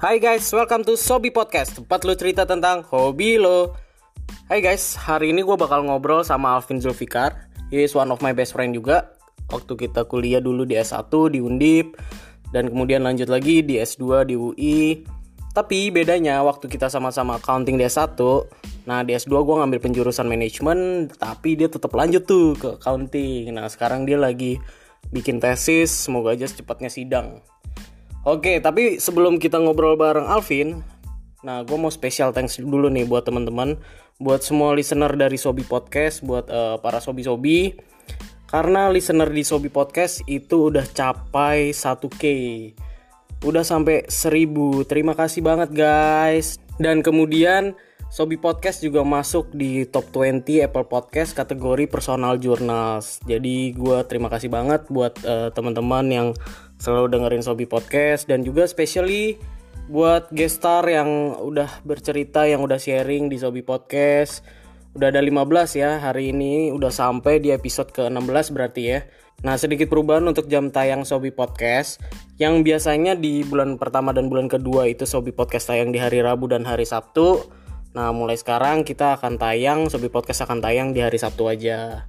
Hai guys, welcome to Sobi Podcast Tempat lo cerita tentang hobi lo. Hai guys, hari ini gue bakal ngobrol sama Alvin Zulfikar. He is one of my best friend juga. Waktu kita kuliah dulu di S1 di Undip Dan kemudian lanjut lagi di S2 di UI Tapi bedanya waktu kita sama-sama accounting di S1 Nah di S2 gue ngambil penjurusan manajemen Tapi dia tetap lanjut tuh ke accounting. Nah sekarang dia lagi bikin tesis Semoga aja secepatnya sidang Oke, tapi sebelum kita ngobrol bareng Alvin, nah gue mau special thanks dulu nih buat teman-teman, buat semua listener dari Sobi Podcast, buat uh, para sobi-sobi, karena listener di Sobi Podcast itu udah capai 1k, udah sampai 1000, terima kasih banget guys. Dan kemudian Sobi Podcast juga masuk di top 20 Apple Podcast kategori personal journals. Jadi gue terima kasih banget buat uh, teman-teman yang selalu dengerin Sobi Podcast dan juga specially buat guest star yang udah bercerita yang udah sharing di Sobi Podcast. Udah ada 15 ya hari ini udah sampai di episode ke-16 berarti ya. Nah sedikit perubahan untuk jam tayang Sobi Podcast Yang biasanya di bulan pertama dan bulan kedua itu Sobi Podcast tayang di hari Rabu dan hari Sabtu Nah mulai sekarang kita akan tayang, Sobi Podcast akan tayang di hari Sabtu aja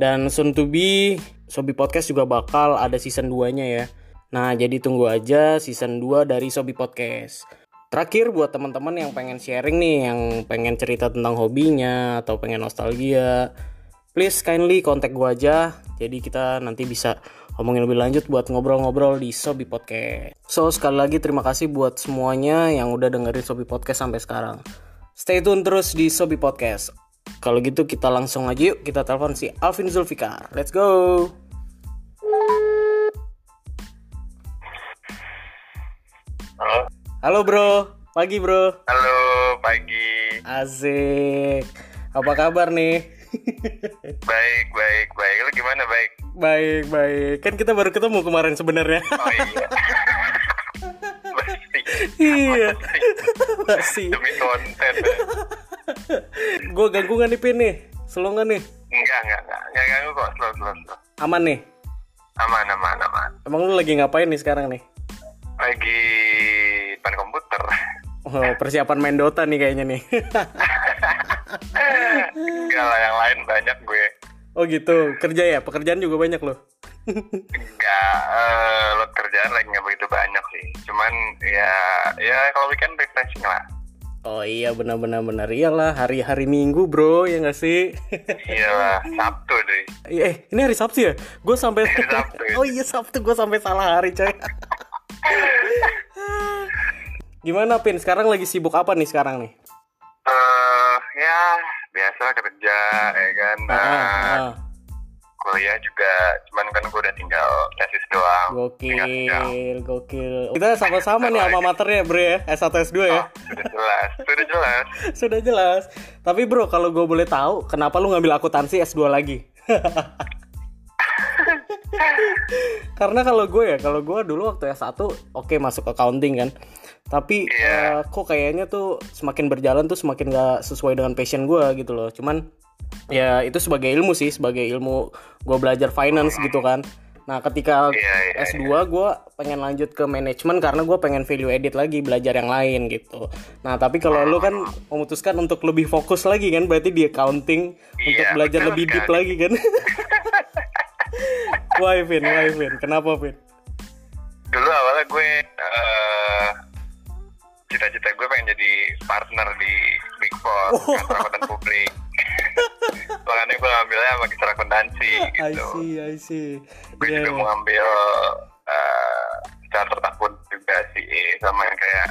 Dan soon to be, Sobi Podcast juga bakal ada season 2 nya ya Nah, jadi tunggu aja season 2 dari Sobi Podcast. Terakhir buat teman-teman yang pengen sharing nih, yang pengen cerita tentang hobinya atau pengen nostalgia, please kindly kontak gue aja. Jadi kita nanti bisa ngomongin lebih lanjut buat ngobrol-ngobrol di Sobi Podcast. So, sekali lagi terima kasih buat semuanya yang udah dengerin Sobi Podcast sampai sekarang. Stay tune terus di Sobi Podcast. Kalau gitu kita langsung aja yuk kita telepon si Alvin Zulfikar. Let's go. Halo. Halo bro, pagi bro. Halo, pagi. Asik. Apa kabar nih? baik, baik, baik. Lu gimana, baik? Baik, baik. Kan kita baru ketemu kemarin sebenarnya. Oh iya. Iya. Masih. Demi konten. Gue ganggu nggak nih Pin nih? Slow nggak nih? Enggak, enggak, enggak. Enggak ganggu kok, slow, slow, slow. Aman nih? Aman, aman, aman. Emang lu lagi ngapain nih sekarang nih? Lagi depan komputer. Oh, persiapan main Dota nih kayaknya nih. Enggak lah, yang lain banyak gue. oh gitu, kerja ya? Pekerjaan juga banyak loh. Enggak, eh lo kerjaan lagi nggak begitu banyak sih. Cuman ya, ya kalau weekend refreshing lah. Oh iya benar-benar benar iyalah hari-hari Minggu bro ya nggak sih? Iya lah, Sabtu deh. Eh ini hari Sabtu ya? Gue sampai Sabtu. Oh iya Sabtu gue sampai salah hari coy. Gimana Pin? Sekarang lagi sibuk apa nih sekarang nih? Eh, ya biasa kerja, ya kan. Nah, Ah, ah. kuliah juga cuman kan gue udah tinggal tesis doang Tinggal. Gokil, gokil. Kita sama-sama nih alma maternya bro ya, S1 S2 ya. sudah jelas sudah jelas Sudah jelas. Tapi bro, kalau gue boleh tahu, kenapa lu ngambil akuntansi S2 lagi? Karena kalau gue ya, kalau gue dulu waktu S1 oke masuk accounting kan. Tapi Iya. eh, kok kayaknya tuh semakin berjalan tuh semakin gak sesuai dengan passion gue gitu loh. Cuman ya itu sebagai ilmu sih, sebagai ilmu gue belajar finance gitu kan. Nah ketika Iya, iya, S2 gue pengen lanjut ke manajemen karena gue pengen value edit lagi belajar yang lain gitu. Nah tapi kalau lu kan memutuskan untuk lebih fokus lagi kan berarti di accounting untuk Iya, belajar lebih deep lagi kan. why Vin, why Vin? Kenapa Vin? dulu awalnya gue eh, cita-cita gue pengen jadi partner di Big Four Oh. kantor akuntan publik makanya gue ngambilnya magister akuntansi I gitu see, I see. gue Iya, juga mau ngambil eh charter akun juga sih sama yang kayak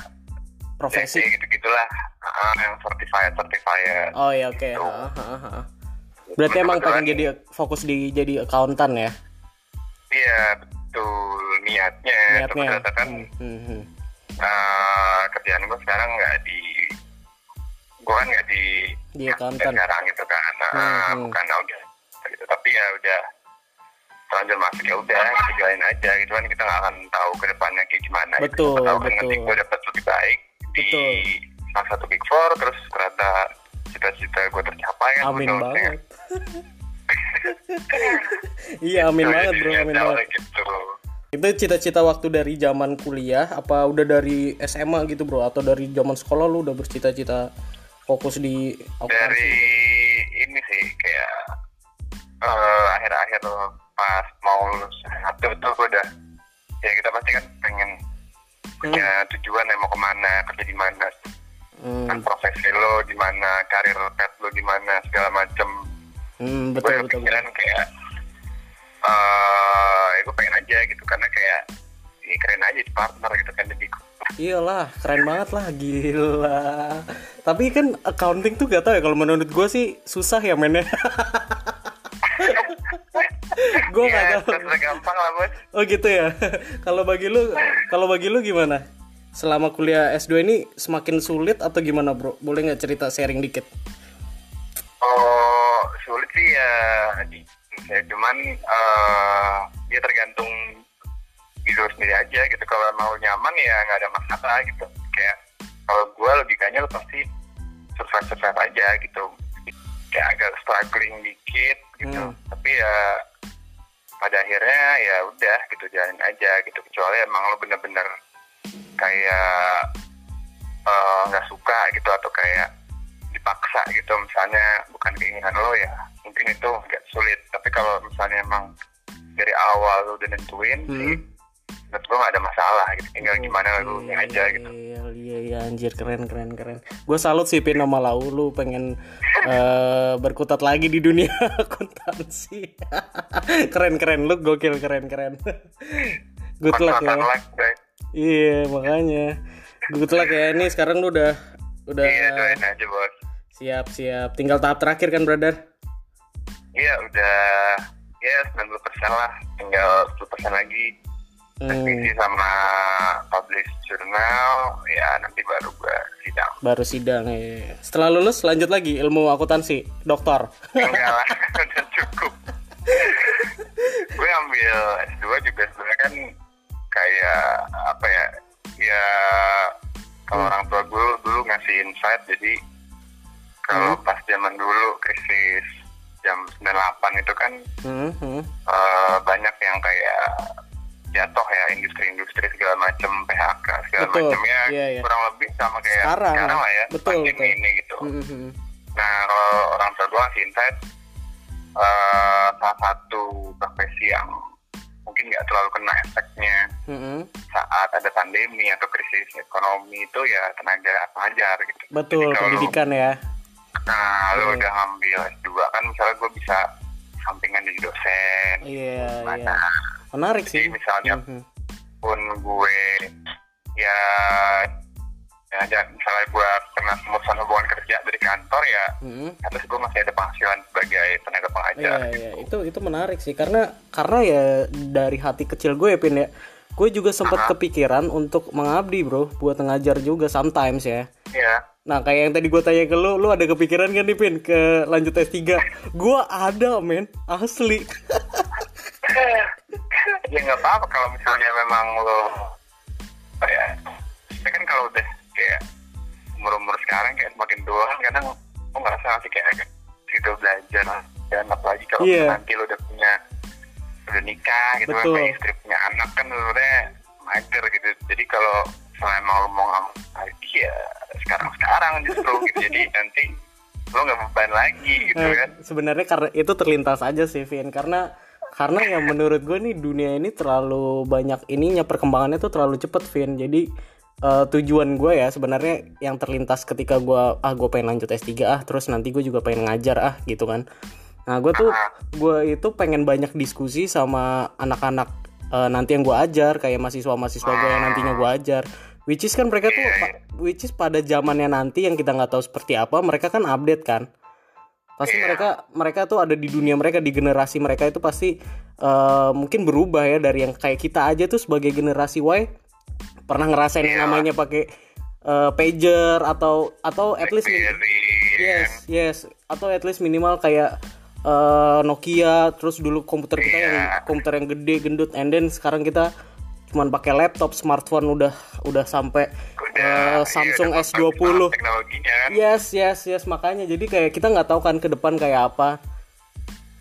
profesi. gitu gitulah yang certified certified Oh iya oke. Gitu. Ha, ha, ha. Berarti emang pengen jadi fokus di jadi accountant ya? Iya betul niatnya. Tapi Niatnya. ternyata kan Hmm, eh, kerjaan gue sekarang nggak di, gue kan nggak di Di accountant. sekarang gitu kan, Nah, Hmm, hmm. bukan audit gitu. Tapi ya udah terlanjur masuk ya udah kita jalanin aja gitu kan kita nggak akan tahu ke depannya kayak gimana. gitu. Betul, Siapa tahu kan betul. nanti gue dapat lebih baik di Betul. salah satu big four terus ternyata cita-cita gue tercapai kan. Amin banget. iya amin Nah, banget jadi bro, amin niatnya banget. gitu. Itu cita-cita waktu dari zaman kuliah apa udah dari SMA gitu bro atau dari zaman sekolah lu udah bercita-cita fokus di dari akuntansi? ini sih kayak eh, akhir-akhir pas mau lulus gue udah ya kita pasti kan pengen punya tujuan ya mau ke mana kerja di mana kan Hmm, profesi lo di mana karir pet lo di mana segala macem hmm, gue betul betul. betul. kepikiran kayak eh ya gue pengen aja gitu karena kayak ini keren aja di partner gitu kan jadi Iyalah, keren banget lah, gila. Tapi kan accounting tuh gak tau ya kalau menurut gue sih susah ya mainnya. gue ya gak terus gampang lah bos Oh gitu ya. kalau bagi lu, kalau bagi lu gimana? Selama kuliah S2 ini semakin sulit atau gimana, Bro? Boleh nggak cerita sharing dikit? Oh, sulit sih ya. Ya cuman eh dia tergantung diri sendiri aja gitu. Kalau mau nyaman ya nggak ada masalah gitu. Kayak kalau gue logikanya lu pasti survive survive aja gitu. Kayak agak struggling dikit gitu. Hmm. Tapi ya pada akhirnya ya udah gitu jalanin aja gitu. Kecuali emang lu bener-bener kayak eh, nggak suka gitu atau kayak dipaksa gitu misalnya bukan keinginan lo ya mungkin itu agak sulit tapi kalau misalnya emang dari awal lo udah nentuin sih Hmm. menurut gue gak ada masalah gitu tinggal gimana lo nya aja gitu Iya, iya, iya, anjir keren, keren, keren. Gue salut sih Pin sama Lau, lu pengen eh, berkutat lagi di dunia akuntansi. keren, keren, lu gokil, keren, keren. Good luck ya. Iya, makanya. Good luck ya. Ini sekarang lu udah udah iya doain aja bos siap, siap. Tinggal tahap terakhir kan, brother? iya udah ya 90% lah tinggal 10% lagi Hmm, revisi sama publish jurnal ya nanti baru gue sidang baru sidang ya. Setelah lulus lanjut lagi ilmu akuntansi, doktor. enggak lah udah cukup gue ambil S2 juga sebenarnya kan kayak apa ya ya kalau orang tua gue dulu ngasih insight jadi kalau pas zaman dulu krisis jam 98 itu kan Hmm, hmm. eh, banyak yang kayak jatuh ya industri-industri segala macam PHK segala Betul, macam ya iya, iya. kurang lebih sama kayak Sekarang, sekarang lah ya betul, betul. ini gitu Hmm, hmm. Nah, kalau orang tua ngasih insight, eh, salah satu profesi yang mungkin nggak terlalu kena efeknya Hmm, hmm. saat ada pandemi atau krisis ekonomi itu ya tenaga pengajar gitu. Betul, Jadi kalau lu- pendidikan ya. Nah, lu Iya. udah ngambil S2 kan misalnya gue bisa sampingan jadi dosen. Iya, iya. Mana Menarik Jadi sih. misalnya Hmm, hmm. pun gue ya ya jangan misalnya gue kena pemutusan hubungan kerja dari kantor ya Hmm. terus gue masih ada penghasilan sebagai tenaga pengajar Iya, iya, itu itu menarik sih karena karena ya dari hati kecil gue ya Pin ya. Gue juga sempat kepikiran untuk mengabdi, Bro, buat ngajar juga sometimes ya. Iya. Nah, kayak yang tadi gue tanya ke lu, lu ada kepikiran kan nih, Pin, ke lanjut S3? Gue ada, men. Asli. ya nggak apa-apa kalau misalnya memang lo apa ya ya kan kalau udah kayak umur umur sekarang kayak semakin tua kan kadang lo ngerasa masih kayak gitu belajar dan apalagi kalau Iya. nanti lo udah punya udah nikah gitu kan Betul. kayak istri punya anak kan sebenarnya mager gitu jadi kalau lo mau ngambil lagi ya sekarang sekarang justru gitu jadi nanti lo nggak beban lagi gitu Nah, kan sebenarnya karena itu terlintas aja sih, Vin. Karena karena ya menurut gue nih dunia ini terlalu banyak ininya perkembangannya tuh terlalu cepet, Vin. Jadi eh, tujuan gue ya sebenarnya yang terlintas ketika gue ah gue pengen lanjut S3 ah terus nanti gue juga pengen ngajar ah gitu kan. Nah gue tuh gue itu pengen banyak diskusi sama anak-anak eh, nanti yang gue ajar kayak mahasiswa-mahasiswa gue yang nantinya gue ajar. Which is kan mereka tuh, pa- which is pada zamannya nanti yang kita nggak tahu seperti apa, mereka kan update kan pasti Iya. mereka mereka tuh ada di dunia mereka di generasi mereka itu pasti eh, mungkin berubah ya dari yang kayak kita aja tuh sebagai generasi Y pernah ngerasain yang Iya. namanya pakai eh, pager atau atau at least yes yes atau at least minimal kayak eh, Nokia terus dulu komputer kita yang Iya. komputer yang gede gendut and then sekarang kita cuman pakai laptop smartphone udah udah sampai udah Samsung iya, udah S20 maksimal teknologinya kan Yes, yes, yes. Makanya jadi kayak kita nggak tahu kan ke depan kayak apa.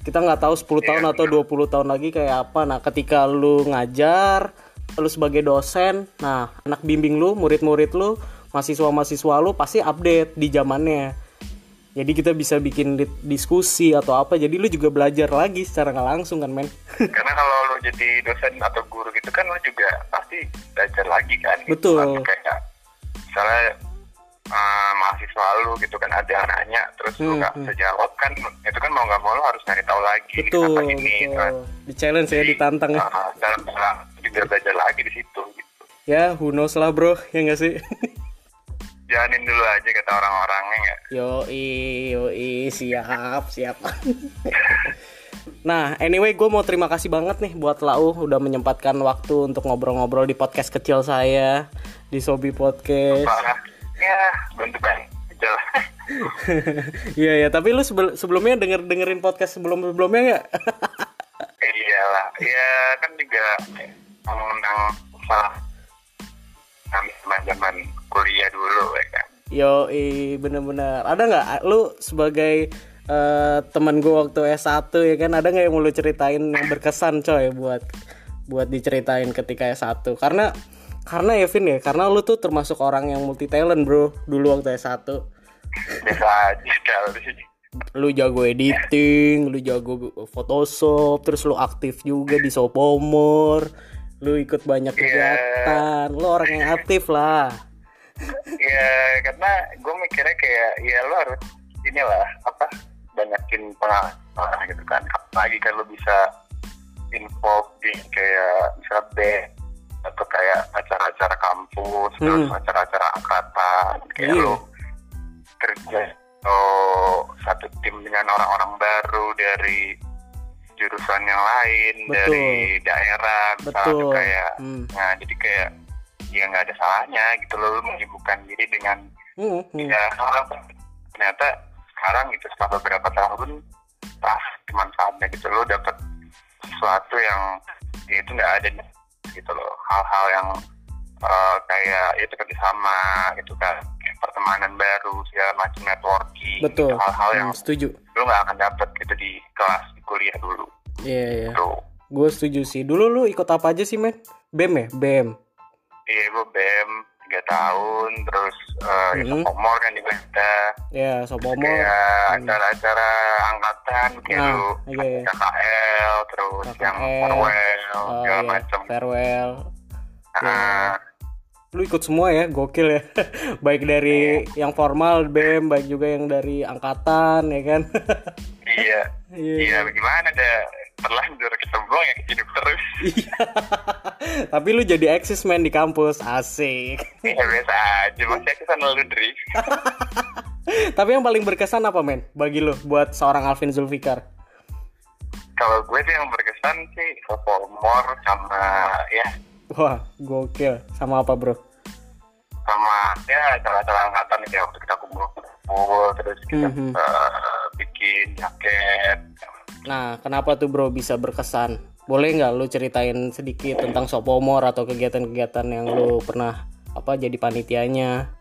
kita nggak tahu 10 tahun Iya, atau 20 tahun lagi kayak apa nah ketika lu ngajar lu sebagai dosen nah anak bimbing lu murid-murid lu mahasiswa-mahasiswa lu pasti update di zamannya jadi kita bisa bikin di- diskusi atau apa jadi lu juga belajar lagi secara nggak langsung kan men karena kalau lo jadi dosen atau guru gitu kan lo juga pasti belajar lagi kan gitu. Betul. Atau kayak misalnya eh, mahasiswa lu gitu kan ada yang nanya terus lu Hmm, nggak hmm. bisa jawab kan itu kan mau nggak mau lo harus cari tahu lagi ini betul ini kan betul di challenge ya ditantang ya Ah, dalam dalam juga belajar lagi di situ gitu ya who knows lah bro ya nggak sih jalanin dulu aja kata orang-orangnya nggak Yoi, yoi, siap, siap. nah, anyway, gue mau terima kasih banget nih buat Lau udah menyempatkan waktu untuk ngobrol-ngobrol di podcast kecil saya di Sobi Podcast. ya bentukan lah Iya ya, tapi lu sebel- sebelumnya denger dengerin podcast sebelum sebelumnya nggak? iyalah ya kan juga mengundang masalah kami zaman kuliah dulu ya kan? Yoi, bener-bener. Ada nggak? Lu sebagai eh, teman gue waktu S1 ya kan? Ada nggak yang mau lu ceritain yang berkesan coy buat buat diceritain ketika S1 karena karena ya Vin ya karena lu tuh termasuk orang yang multi talent bro dulu waktu S1 biasa aja kalau di sini lu jago editing lu jago Photoshop terus lu aktif juga di Sopomor lu ikut banyak Iya. kegiatan. Lu orang yang aktif lah ya karena gue mikirnya kayak ya lo harus inilah apa banyakin pengalaman gitu kan apalagi kalau bisa involve di kayak misalnya band atau kayak acara-acara kampus terus Hmm. acara-acara angkatan kayak Iya. lo kerja atau satu tim dengan orang-orang baru dari jurusan yang lain Betul. dari daerah misalnya betul kayak Hmm. nah jadi kayak ya nggak ada salahnya gitu loh lu menyibukkan diri dengan Hmm, hmm. ya ternyata sekarang gitu setelah beberapa tahun pas manfaatnya gitu lo dapet sesuatu yang ya itu nggak ada gitu loh. Hal-hal yang eh, kayak ya itu kerjasama gitu kan. Kayak pertemanan baru segala macam networking betul. Gitu, hal-hal yang Hmm, setuju. lo nggak akan dapet gitu di kelas di kuliah dulu. Iya iya. Gitu. Gue setuju sih. Dulu lu ikut apa aja sih men bem ya? Bem iya gue bem tiga tahun terus eh ya Mhm. sophomore kan juga ada. Ya Sopomor kayak Hmm. acara-acara angkatan kayak Nah, lu iya, iya. KKL terus yang KKL, farewell Oh, segala iya. macam farewell. Nah, lu ikut semua ya gokil ya. Baik dari yang formal bem baik juga yang dari angkatan ya kan? Iya. Iya. iya bagaimana ada terlanjur kita buang ya hidup terus. Tapi lu jadi eksis men di kampus. Asik. Ya biasa aja. Masih sana lu Dri. Tapi yang paling berkesan apa men bagi lu buat seorang Alvin Zulfikar? Kalau gue sih yang berkesan sih sophomore sama ya. Wah gokil. Sama apa bro? Sama ya acara-acara angkatan ya waktu kita kumpul-kumpul terus kita Mhm. eh, bikin jaket Nah, kenapa tuh bro bisa berkesan? Boleh nggak lu ceritain sedikit tentang Sopomor atau kegiatan-kegiatan yang lu pernah apa jadi panitianya?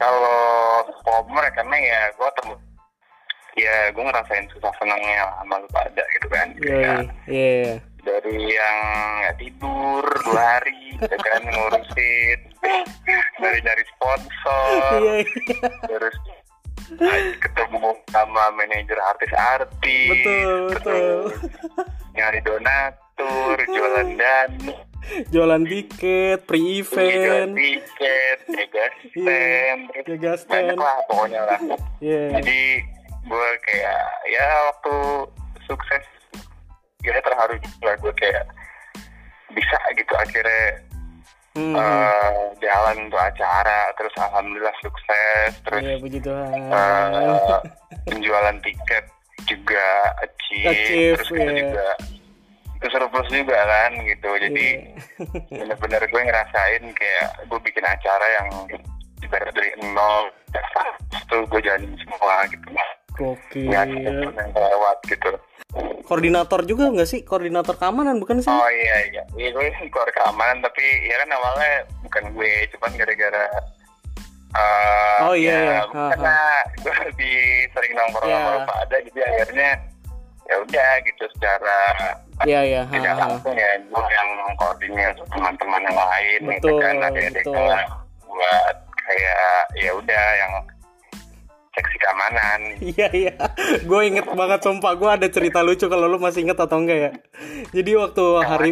kalau Pomer karena ya gue temu ya gue ngerasain susah senangnya sama lu pada gitu kan Yoi, Kayak iya. dari yang nggak tidur dua hari gitu kan ngurusin dari nyari sponsor Iya, terus aja ketemu sama manajer artis-artis Betul, betul. nyari donatur jualan dana Jualan tiket, jualan pre-event, tiket jaga stand terus jaga banyak stand. lah pokoknya lah Iya. jadi gue kayak ya waktu sukses ya terharu juga gue kayak bisa gitu akhirnya Hmm, eh, jalan untuk acara terus alhamdulillah sukses terus Iya, puji Tuhan. eh, penjualan tiket juga achieve, Achieve, terus kita iya. juga itu surplus juga kan gitu jadi Iya. bener-bener gue ngerasain kayak gue bikin acara yang ibarat dari nol terus tuh gue jalanin semua gitu nggak ada Gokil. yang lewat gitu Koordinator juga nggak sih? Koordinator keamanan bukan sih? oh iya iya iya gue keluar keamanan tapi ya kan awalnya bukan gue cuman gara-gara eh, Oh, iya, ya, iya. karena gue lebih sering nongkrong Iya. sama Lupa ada jadi akhirnya ya udah gitu secara Iya iya. ha, tidak ha. langsung ya gue yang koordinir teman-teman yang lain gitu Betul, kan ada kelas buat kayak ya udah yang keamanan Iya iya, gue inget banget sumpah gue ada cerita lucu kalau lu masih inget atau enggak ya. Jadi waktu hari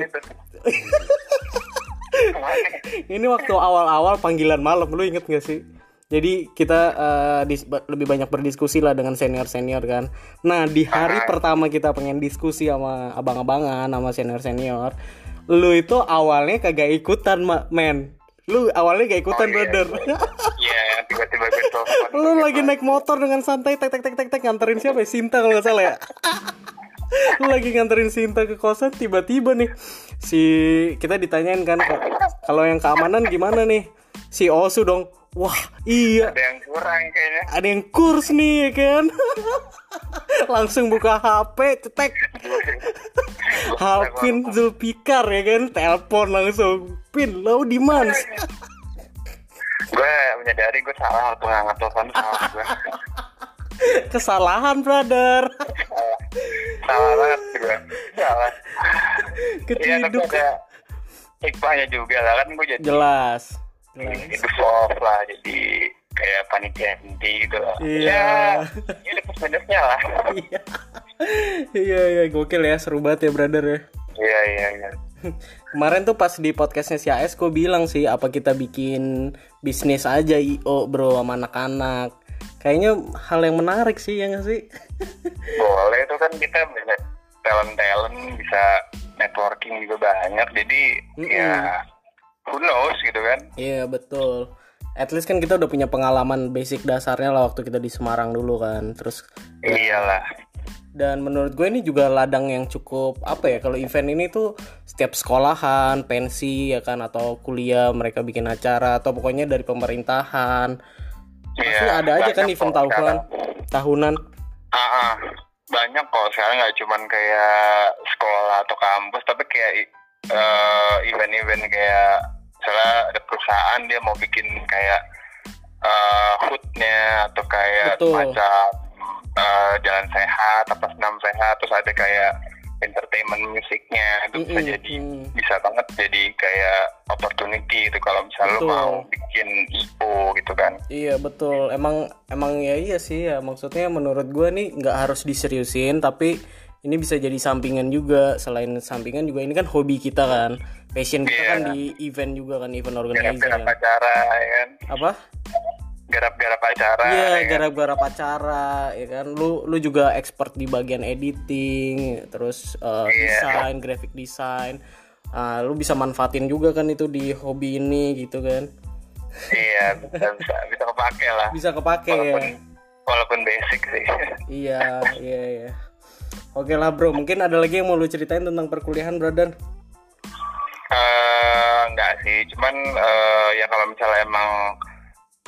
ini waktu awal-awal panggilan malam lu inget gak sih? Jadi kita dis- lebih banyak berdiskusi lah dengan senior-senior kan. Nah di hari pertama kita pengen diskusi sama abang-abangan sama senior-senior, lu itu awalnya kagak ikutan men. Lu awalnya gak ikutan Oh, iya. brother. Iya, yang tiba-tiba gue telepon. lu lagi naik motor dengan santai tek tek tek tek tek nganterin siapa ya? Sinta kalau nggak salah ya lu lagi nganterin Sinta ke kosan tiba-tiba nih si kita ditanyain kan "Kak, kalau yang keamanan gimana nih si Osu dong wah iya. Ada yang kurang kayaknya. ada yang kurs nih ya kan? Langsung buka HP cetek. Halpin Zulfikar ya kan? Telepon langsung. Pin lo di mana? Gue menyadari gue salah waktu ngangkat telepon salah gue. kesalahan brother. Salah, banget gue. Salah. Iya, tapi keciduk ada hikmahnya juga lah kan gue jadi jelas hidup off lah jadi kayak panitia inti gitu lah. Iya. Ya, ya plus minusnya lah. Iya. Iya iya gokil ya seru banget ya brother ya. Iya iya iya. Kemarin tuh pas di podcastnya si AS gue bilang sih apa kita bikin bisnis aja IO bro sama anak-anak. Kayaknya hal yang menarik sih ya nggak sih? Boleh itu kan kita banyak talent talent bisa networking juga banyak jadi ya who knows gitu kan. Iya betul. At least kan kita udah punya pengalaman basic dasarnya lah waktu kita di Semarang dulu kan. Terus Iyalah. dan menurut gue ini juga ladang yang cukup apa ya kalau event ini tuh setiap sekolahan, pensi ya kan atau kuliah mereka bikin acara atau pokoknya dari pemerintahan. Pasti Iya, ada aja kan event tahunan, sekarang. tahunan. Ah, ah. banyak kok sekarang nggak cuman kayak sekolah atau kampus tapi kayak eh, event-event kayak misalnya ada perusahaan dia mau bikin kayak eh, hoodnya atau kayak Betul. semacam eh, jalan sehat apa senam sehat terus ada kayak entertainment musiknya itu bisa Mm-mm, jadi mm. bisa banget jadi kayak opportunity itu kalau misalnya lo mau bikin IO gitu kan Iya betul. Emang emang ya iya sih ya. Maksudnya menurut gue nih nggak harus diseriusin, tapi ini bisa jadi sampingan juga. Selain sampingan juga ini kan hobi kita kan, passion kita Iya. kan di event juga kan, event organizer. garap-garap kan. acara ya kan Apa? garap-garap acara Iya, ya kan? garap-garap acara, ya kan. Lu lu juga expert di bagian editing, terus uh, Iya. desain, graphic design. Ah, lu bisa manfaatin juga kan itu di hobi ini gitu kan. iya bisa bisa bisa kepake lah Bisa kepake ya. walaupun walaupun basic sih Iya, iya, iya. Oke lah bro, mungkin ada lagi yang mau lu ceritain tentang perkuliahan, brother? Eh enggak sih. Cuman eh, ya kalau misalnya emang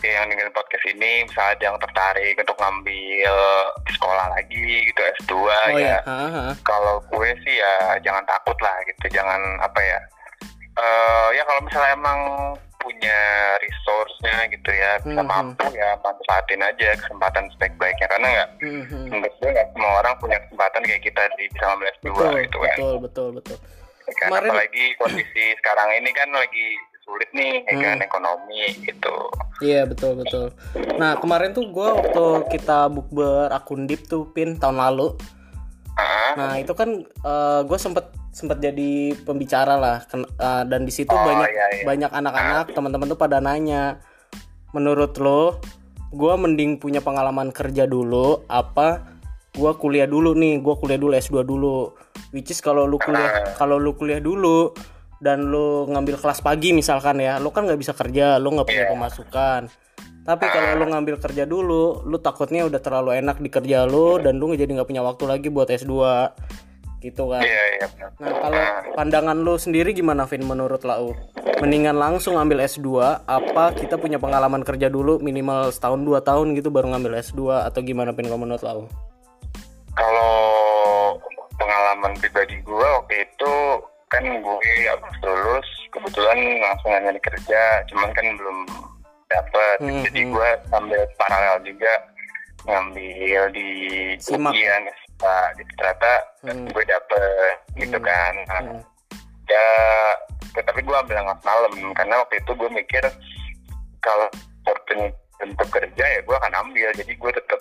yang dengerin podcast ini misalnya ada yang tertarik untuk ngambil sekolah lagi gitu S2 Oh ya. ya, kalau gue sih ya jangan takut lah gitu. Jangan apa ya eh ya kalau misalnya emang punya resource-nya gitu ya bisa Mhm. mampu ya manfaatin aja kesempatan sebaik-baiknya. Karena nggak Hmm, hmm. menurut gue nggak semua orang punya kesempatan kayak kita di bisa ngambil S2 Betul, gitu kan. betul, betul, betul. Kan Kemarin- apalagi kondisi sekarang ini kan lagi sulit nih ya kan Hmm. ekonomi gitu Iya betul betul. Nah kemarin tuh gue waktu kita bukber akun Deep tuh pin tahun lalu. Ah, Nah itu kan gue sempet sempet jadi pembicara lah Ken- eh, dan di situ Oh, banyak iya, iya. banyak anak-anak teman-teman tuh pada nanya, menurut lo, gue mending punya pengalaman kerja dulu apa gue kuliah dulu nih, gue kuliah dulu S2 dulu. Which is kalau lu kuliah kalau lu kuliah dulu dan lu ngambil kelas pagi misalkan ya, lu kan nggak bisa kerja, lu nggak punya Iya. pemasukan. Tapi kalau lu ngambil kerja dulu, lu takutnya udah terlalu enak di kerja lu dan lu jadi nggak punya waktu lagi buat S2 gitu kan. iya iya. Nah, kalau pandangan lu sendiri gimana Vin menurut lau? Mendingan langsung ambil S2 apa kita punya pengalaman kerja dulu minimal setahun dua tahun gitu baru ngambil S2 atau gimana Vin kalau menurut lau? Kalau pengalaman pribadi gue waktu itu kan gue habis lulus kebetulan langsung nyari kerja cuman kan belum dapet Hmm, jadi hmm. gue sambil paralel juga ngambil di ujian Pak gitu ternyata Hmm. gue dapet gitu Hmm. kan Nah, Hmm. ya tapi gue ambil yang malam karena waktu itu gue mikir kalau opportunity untuk kerja ya gue akan ambil jadi gue tetap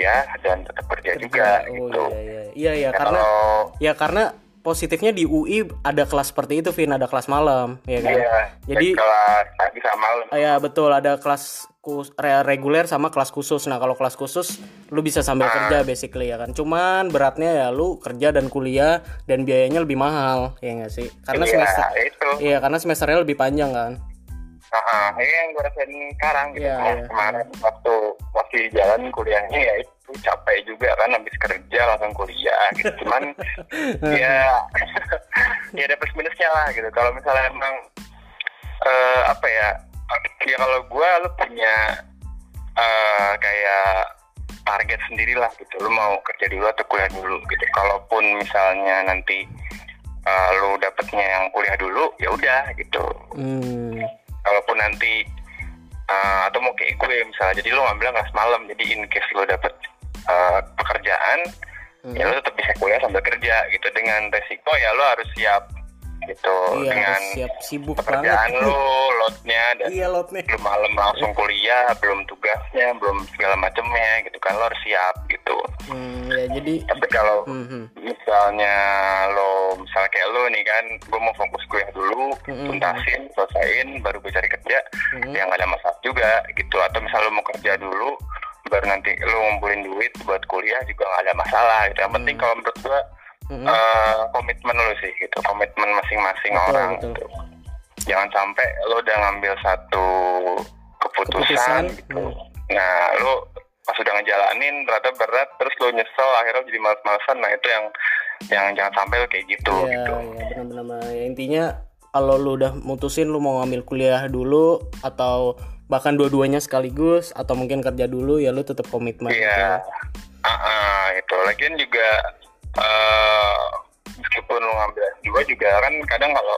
kuliah dan tetap kerja, juga oh gitu. iya iya. Iya iya Ya, karena kalau ya karena positifnya di UI ada kelas seperti itu Vin ada kelas malam ya kan? Iya Jadi- kelas pagi sama malam. Ya betul ada kelas kus- re- reguler sama kelas khusus. Nah kalau kelas khusus lu bisa sambil Ah. kerja basically ya kan? Cuman beratnya ya lu kerja dan kuliah dan biayanya lebih mahal ya nggak sih? Karena iya semester itu. Iya karena semesternya lebih panjang kan Ah, ini yang gue rasain sekarang gitu Iya, Nah, iya. kemarin waktu masih jalan kuliahnya ya itu capek juga kan habis kerja langsung kuliah gitu. Cuman ya ya ada plus minusnya lah gitu. Kalau misalnya emang eh, apa ya ya kalau gue lu punya eh, kayak target sendiri lah gitu. Lu mau kerja dulu atau kuliah dulu gitu. Kalaupun misalnya nanti eh, lu dapetnya yang kuliah dulu ya udah gitu. Hmm. Kalaupun nanti uh, atau mau kayak gue misalnya jadi lo ngambil kelas malam jadi in case lo dapet uh, pekerjaan Hmm. ya lo tetap bisa kuliah sambil kerja gitu dengan resiko ya lo harus siap gitu iya dengan siap sibuk pekerjaan banget lo loadnya dan iya lot nih lu malam langsung kuliah belum tugasnya belum segala macamnya gitu kan lo harus siap gitu hmm, ya jadi tapi kalau hmm, hmm. misalnya lo misalnya kayak lo nih kan gue mau fokus kuliah dulu Mm-mm. tuntasin selesaiin baru gue cari kerja Mm-mm. ya nggak ada masalah juga gitu atau misalnya lo mau kerja dulu baru nanti lo ngumpulin duit buat kuliah juga nggak ada masalah gitu yang penting kalau menurut gue Mm-mm. eh, komitmen lo sih gitu komitmen masing-masing Betul, orang betul. gitu jangan sampai lo udah ngambil satu keputusan, Keputusan, gitu mm. nah lo pas udah ngejalanin ternyata berat terus lo nyesel akhirnya jadi males-malesan nah itu yang yang jangan sampai lo kayak gitu Iya, gitu iya benar-benar. Ya, intinya kalau lu udah mutusin lu mau ngambil kuliah dulu atau bahkan dua-duanya sekaligus atau mungkin kerja dulu ya lu tetap komitmen gitu. Iya, Ah, ah, itu. Lagian juga eh meskipun lo ngambil S2 juga kan kadang kalau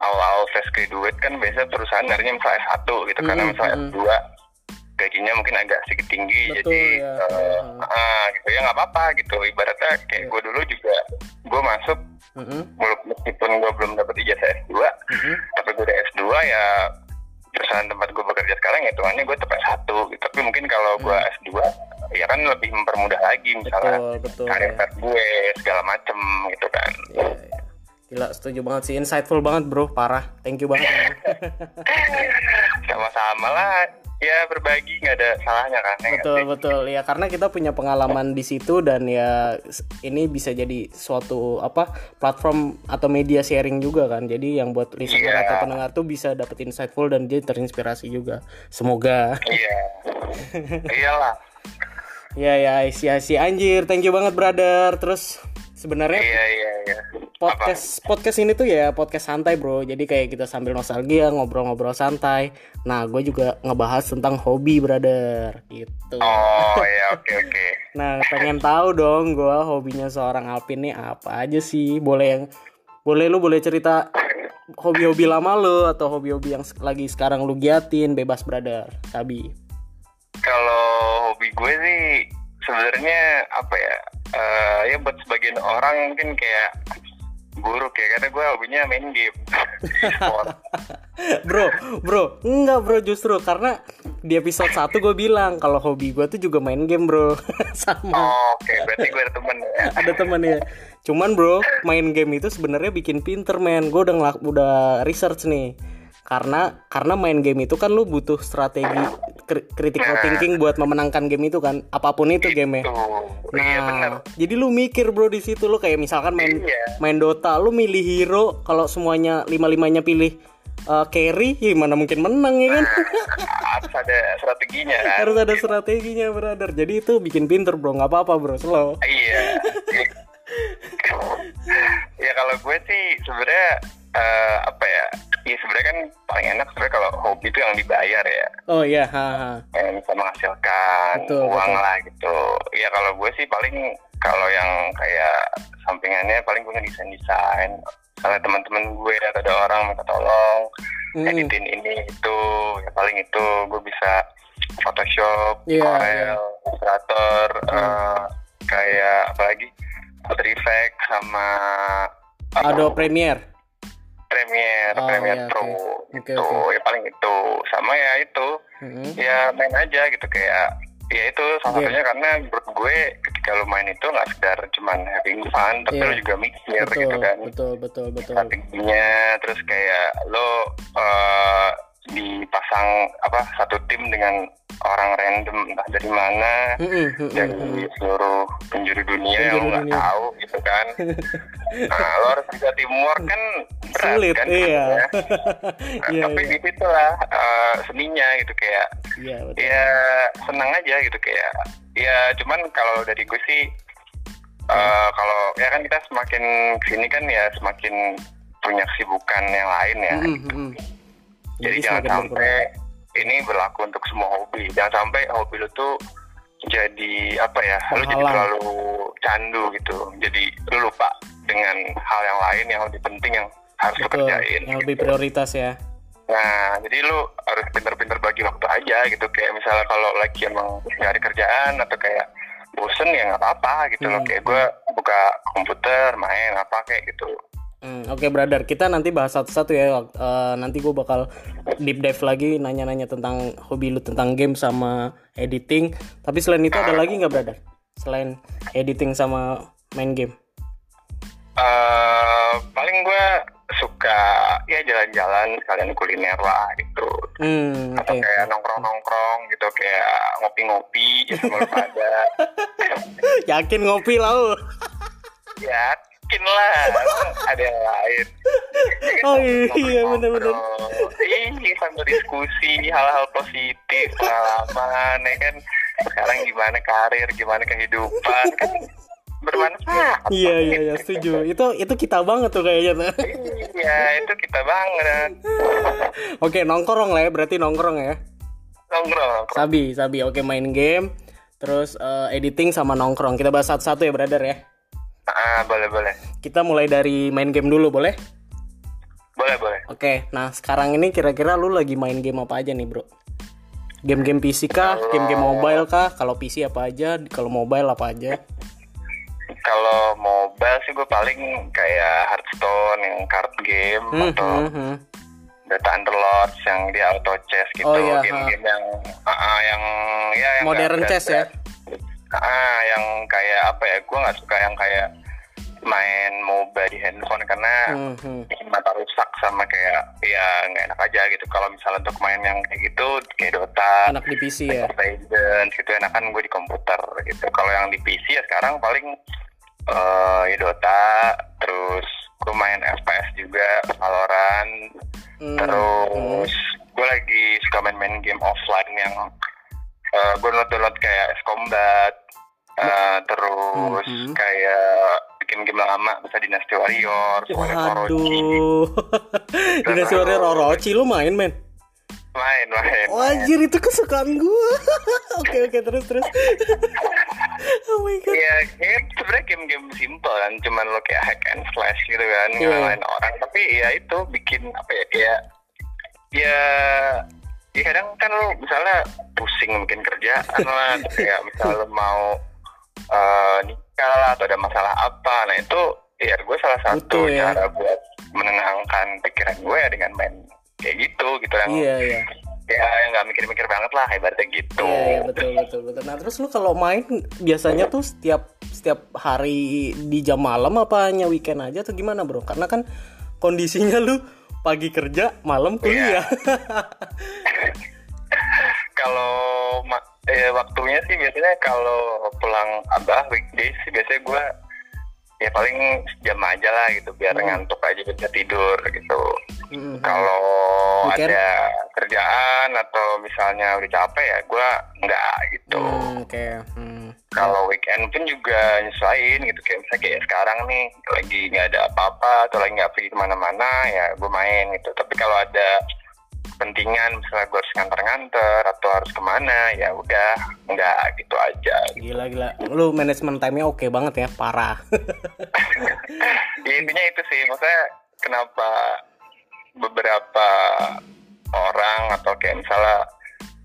awal fresh graduate kan biasa perusahaan nyarinya misalnya S1 gitu karena Mm, misalnya mm. S2 gajinya mungkin agak sedikit tinggi Betul, jadi ya. eh, Mm. ah, gitu ya nggak apa-apa gitu ibaratnya kayak Iya. gue dulu juga gue masuk Mm-mm, walaupun meskipun gue belum dapat ijazah S2 mm-mm. tapi gue udah S2 ya perusahaan tempat gue bekerja sekarang ya hitungannya gue tetap S1 gitu. tapi mungkin kalau gue Hmm. S2 ya kan lebih mempermudah lagi misalnya Betul, betul. karir Ya. gue segala macem gitu kan Iya, iya. Gila, setuju banget sih. Insightful banget, Bro. Parah. Thank you banget. sama-sama lah ya berbagi nggak ada salahnya kan ya betul, betul. Ya karena kita punya pengalaman di situ dan ya ini bisa jadi suatu apa platform atau media sharing juga kan. Jadi yang buat listener Iya. atau pendengar tuh bisa dapet insightful dan dia terinspirasi juga. Semoga. iya iyalah Ya ya si si anjir, thank you banget brother. Terus sebenarnya iya iya iya podcast podcast ini tuh ya podcast santai bro. Jadi kayak kita sambil nostalgia ngobrol-ngobrol santai. Nah gue juga ngebahas tentang hobi brother gitu. Apa? oh ya oke oke Nah pengen tahu dong gue hobinya seorang Alpin nih apa aja sih? Boleh yang boleh lu boleh cerita hobi-hobi lama lu atau hobi-hobi yang lagi sekarang lu giatin bebas brother. Sabi. kalau hobi gue sih sebenarnya apa ya eh, ya buat sebagian orang mungkin kayak buruk ya karena gue hobinya main game. Bro, bro, enggak bro justru karena di episode 1 gue bilang kalau hobi gue tuh juga main game bro. Sama. Oh, oke berarti gue ada temen ya. Ada teman ya cuman bro main game itu sebenarnya bikin pinter men. Gue udah ngelak udah research nih karena karena main game itu kan lu butuh strategi kri- critical Nah. thinking buat memenangkan game itu kan apa pun itu game tuh iya benar Nah, jadi lu mikir bro di situ lu kayak misalkan main Iya. main Dota, lu milih hero kalau semuanya lima limanya pilih uh, carry, ya mana mungkin menang ya kan? harus ada strateginya kan Harus ada strateginya brother. Jadi itu bikin pinter bro, nggak apa-apa bro, slow. iya ya kalau gue sih sebenarnya eh, apa ya ya sebenarnya kan paling enak sebenarnya kalau hobi itu yang dibayar ya Oh iya, haha. yang bisa menghasilkan Betul, uang betul. lah gitu ya kalau gue sih paling kalau yang kayak sampingannya paling gue desain desain misalnya teman-teman gue atau ada orang minta tolong Hmm. editin ini itu ya paling itu gue bisa Photoshop, Iya, Corel, Illustrator, Hmm. eh, kayak apa lagi After Effects sama Adobe Premiere. Premiere, Oh, Premiere iya, Pro oke. Oke, itu oke. ya paling itu sama ya itu Mm-mm. ya main aja gitu kayak ya itu salah Game. satunya karena menurut gue ketika lo main itu nggak sekedar cuman having fun tapi Iya. lo juga mikir Betul, gitu kan betul, betul, betul. strateginya terus kayak lo eh, dipasang apa satu tim dengan orang random entah dari mana Mm-mm, mm-mm, dari mm-mm. seluruh penjuru dunia yang Penjuru lo nggak tahu gitu kan nah lo harus bisa teamwork kan berat Sulit, kan iya. Nah, Iya, tapi iya. di situ lah eh, seninya gitu kayak Iya, betul. ya senang aja gitu kayak ya cuman kalau dari gue sih eh, kalau ya kan kita semakin ke sini kan ya semakin punya kesibukan yang lain ya Mm-mm, mm-mm. Jadi Jadi jangan sampai ini berlaku untuk semua hobi jangan sampai hobi lu tuh jadi apa ya lu jadi Penghalang. terlalu candu gitu jadi lu lupa dengan hal yang lain yang lebih penting yang harus lu Betul, kerjain yang lebih gitu. prioritas ya. Nah, jadi lu harus pinter-pinter bagi waktu aja gitu. Kayak misalnya kalau lagi emang nyari kerjaan atau kayak bosen ya nggak apa-apa gitu loh. Hmm. Kayak gue buka komputer, main apa kayak gitu. Hmm, Oke, brother, kita nanti bahas satu-satu ya. Eh, nanti gue bakal deep dive lagi nanya-nanya tentang hobi lu tentang game sama editing. Tapi selain itu ada lagi nggak, brother? Selain editing sama main game. eh paling gue suka ya jalan-jalan sekalian kuliner lah gitu. Hmm. Atau kayak nongkrong-nongkrong gitu, kayak ngopi-ngopi gitu pada. Yakin ngopi lah lu. Yakin lah, ada yang lain. Oh iya, bener-bener. Iya, sambil diskusi hal-hal positif, pengalaman, ya kan. Sekarang gimana karir, gimana kehidupan, kan bermanfaat. Iya, iya, iya, setuju. Itu itu kita banget tuh kayaknya. Iya, itu kita banget. Oke, nongkrong lah ya, berarti nongkrong ya. Nongkrong. Sabi, sabi. Oke, main game, terus eh, editing sama nongkrong. Kita bahas satu-satu ya, brother ya. Ah, boleh, boleh. Kita mulai dari main game dulu, boleh? Boleh, boleh. Oke, nah sekarang ini kira-kira lu lagi main game apa aja nih, bro? Game-game PC kah? Game-game mobile kah? Kalau PC apa aja? Kalau mobile apa aja? Kalau mobile sih gue paling kayak Hearthstone, yang card game, Hmm, atau hmm, hmm. Data Underlords yang dia auto chess gitu, Oh, iya, game-game yang ah, ah, yang ya yang Modern chess ya? Ah, yang kayak apa ya? Gue nggak suka yang kayak main MOBA di handphone karena Hmm, hmm. bikin mata rusak sama kayak ya nggak enak aja gitu. Kalau misalnya untuk main yang kayak gitu kayak Dota, Enak di PC ya? Legends gitu enakan gue di komputer gitu. Kalau yang di PC ya sekarang paling eh ya Dota, terus gue main FPS juga, Valorant, Hmm, terus gue lagi suka main-main game offline yang eh gue download kayak S Combat, eh, terus Mhm. kayak bikin game lama bisa Dynasty Warrior Waduh. Dinasti Warrior Orochi lu main, men? main main. Oh, anjir itu kesukaan gua. Oke, oke, terus terus. oh my god. Iya, game sebenarnya game-game simple kan, cuman lo kayak hack and slash gitu kan, Iya. ngalahin orang. Tapi ya itu bikin apa ya kayak ya ya kadang kan lo misalnya pusing bikin kerjaan lah, atau kayak misalnya lo mau eh, nikah lah atau ada masalah apa, nah itu ya gue salah satu Butuh ya. cara buat menenangkan pikiran gue ya dengan main kayak gitu gitu yang Iya, iya. ya yang nggak mikir-mikir banget lah ibaratnya gitu. Iya, iya, betul betul betul. Nah, terus lu kalau main biasanya tuh setiap setiap hari di jam malam apa hanya weekend aja atau gimana, Bro? Karena kan kondisinya lu pagi kerja, malam kuliah. kalau ma- eh, waktunya sih biasanya kalau pulang abah weekdays sih biasanya gue ya paling jam aja lah gitu biar Hmm. ngantuk aja bisa tidur gitu Mm-mm. kalau Weekend? ada kerjaan atau misalnya udah capek ya gue nggak gitu Hmm, oke. Hmm. kalau weekend pun juga nyesuaiin gitu kayak misalnya kayak sekarang nih lagi nggak ada apa-apa atau lagi nggak pergi ke mana-mana ya gue main gitu tapi kalau ada pentingan misalnya gue harus nganter-nganter atau harus ke mana ya udah nggak gitu aja Gila gila. Lu manajemen time-nya oke banget ya, parah. ya, intinya itu sih maksudnya kenapa beberapa orang atau kayak misalnya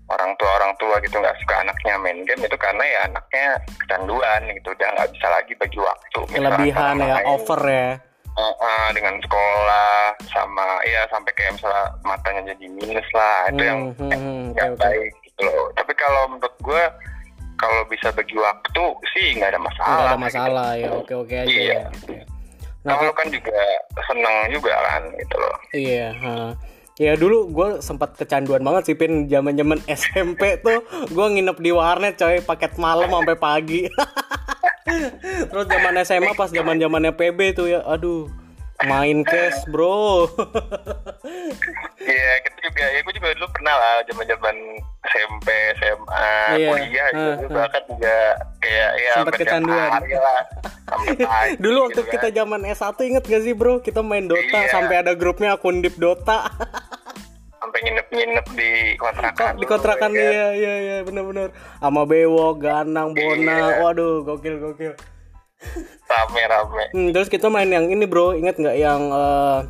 orang tua orang tua gitu nggak suka anaknya main game itu karena ya anaknya kecanduan gitu udah nggak bisa lagi bagi waktu Kelebihan ya, main, over ya. Uh, uh, dengan sekolah sama ya sampai kayak misalnya matanya jadi minus lah itu yang Hmm, hmm, hmm, oke, oke. baik gitu loh tapi kalau menurut gue kalau bisa bagi waktu sih nggak ada masalah Nggak ada gitu. masalah ya, oke oke aja Iya. ya. Nah, Nah, lu kan juga seneng juga kan gitu loh. Iya, ha. Ya dulu gue sempat kecanduan banget sih pin zaman zaman SMP tuh gue nginep di warnet coy paket malam sampai pagi. Terus zaman SMA pas zaman zamannya PB tuh ya, aduh main cash bro. Iya, kita juga ya gue juga dulu pernah lah zaman-zaman SMP, SMA, Iya. kuliah gitu. Heeh. Gue bahkan juga kayak ya tiap kecanduan. hari lah. Dulu waktu gitu kita kan. zaman S1 inget gak sih bro kita main Dota Iya. sampai ada grupnya akun Deep Dota. sampai nginep-nginep di kontrakan. Di dulu, kontrakan ya kan. iya iya iya bener-bener sama Bewok, Ganang, Bona, Iya. waduh gokil gokil. Rame-rame. Hmm, terus kita main yang ini bro, ingat nggak yang eh,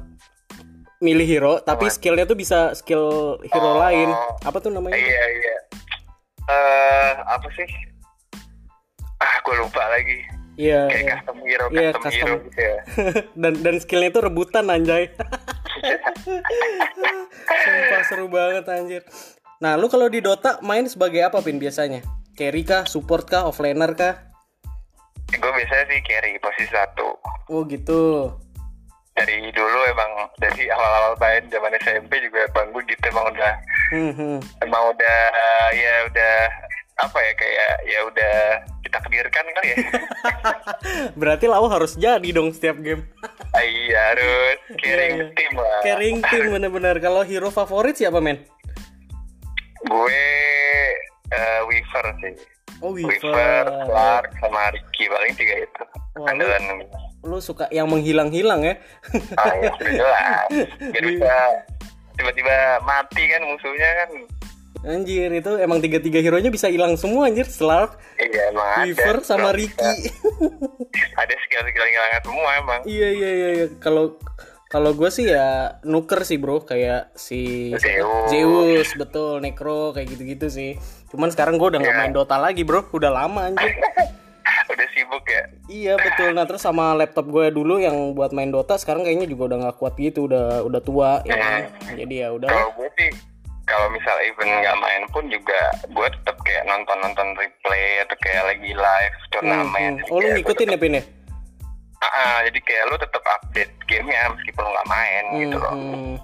milih hero, tapi skillnya tuh bisa skill hero Oh. lain. Apa tuh namanya? Iya, iya. Eh, apa sih? Ah, gue lupa lagi. Iya. Kayak iya. custom hero, Iya, custom, custom. hero gitu ya. dan dan skillnya itu rebutan anjay. Sumpah seru banget anjir. Nah, lu kalau di Dota main sebagai apa pin biasanya? Carry kah, support kah, offlaner kah? gue biasanya sih carry posisi satu. Oh gitu. dari dulu emang dari awal-awal main zaman SMP juga bang gue gitu emang udah Hmm, hmm. emang udah ya udah apa ya kayak ya udah kita kedirkan kali ya Berarti lau harus jadi dong setiap game. Ah, iya harus carrying Iya, iya. tim lah Carrying team bener-bener. Kalau hero favorit siapa men? gue eh, Weaver sih Oh Weaver, Clark sama Ricky paling tiga itu Wah, lu- andalan Lu suka yang menghilang-hilang ya? ah ya jelas Gak bisa tiba-tiba mati kan musuhnya kan Anjir itu emang tiga-tiga hero nya bisa hilang semua anjir. Slark, iya emang ada Weaver sama Kalau Ricky. ada skill-skill hilangan semua emang iya iya iya iya. Kalau kalau gue sih ya nuker sih bro kayak si? Zeus. Zeus betul Necro kayak gitu-gitu sih. Cuman sekarang gue udah nggak Iya. main Dota lagi bro, udah lama anjir. udah sibuk ya iya betul. Nah terus sama laptop gue dulu yang buat main Dota sekarang kayaknya juga udah nggak kuat gitu, udah udah tua ya. kan. Jadi ya udah. kalau gue sih kalau misal even nggak main pun juga gue tetap kayak nonton nonton replay atau kayak lagi live turnamen Hmm, Oh lu ngikutin ya Pin ya? Ah, jadi kayak lu tetap update gamenya meskipun lu nggak main gitu loh Hmm.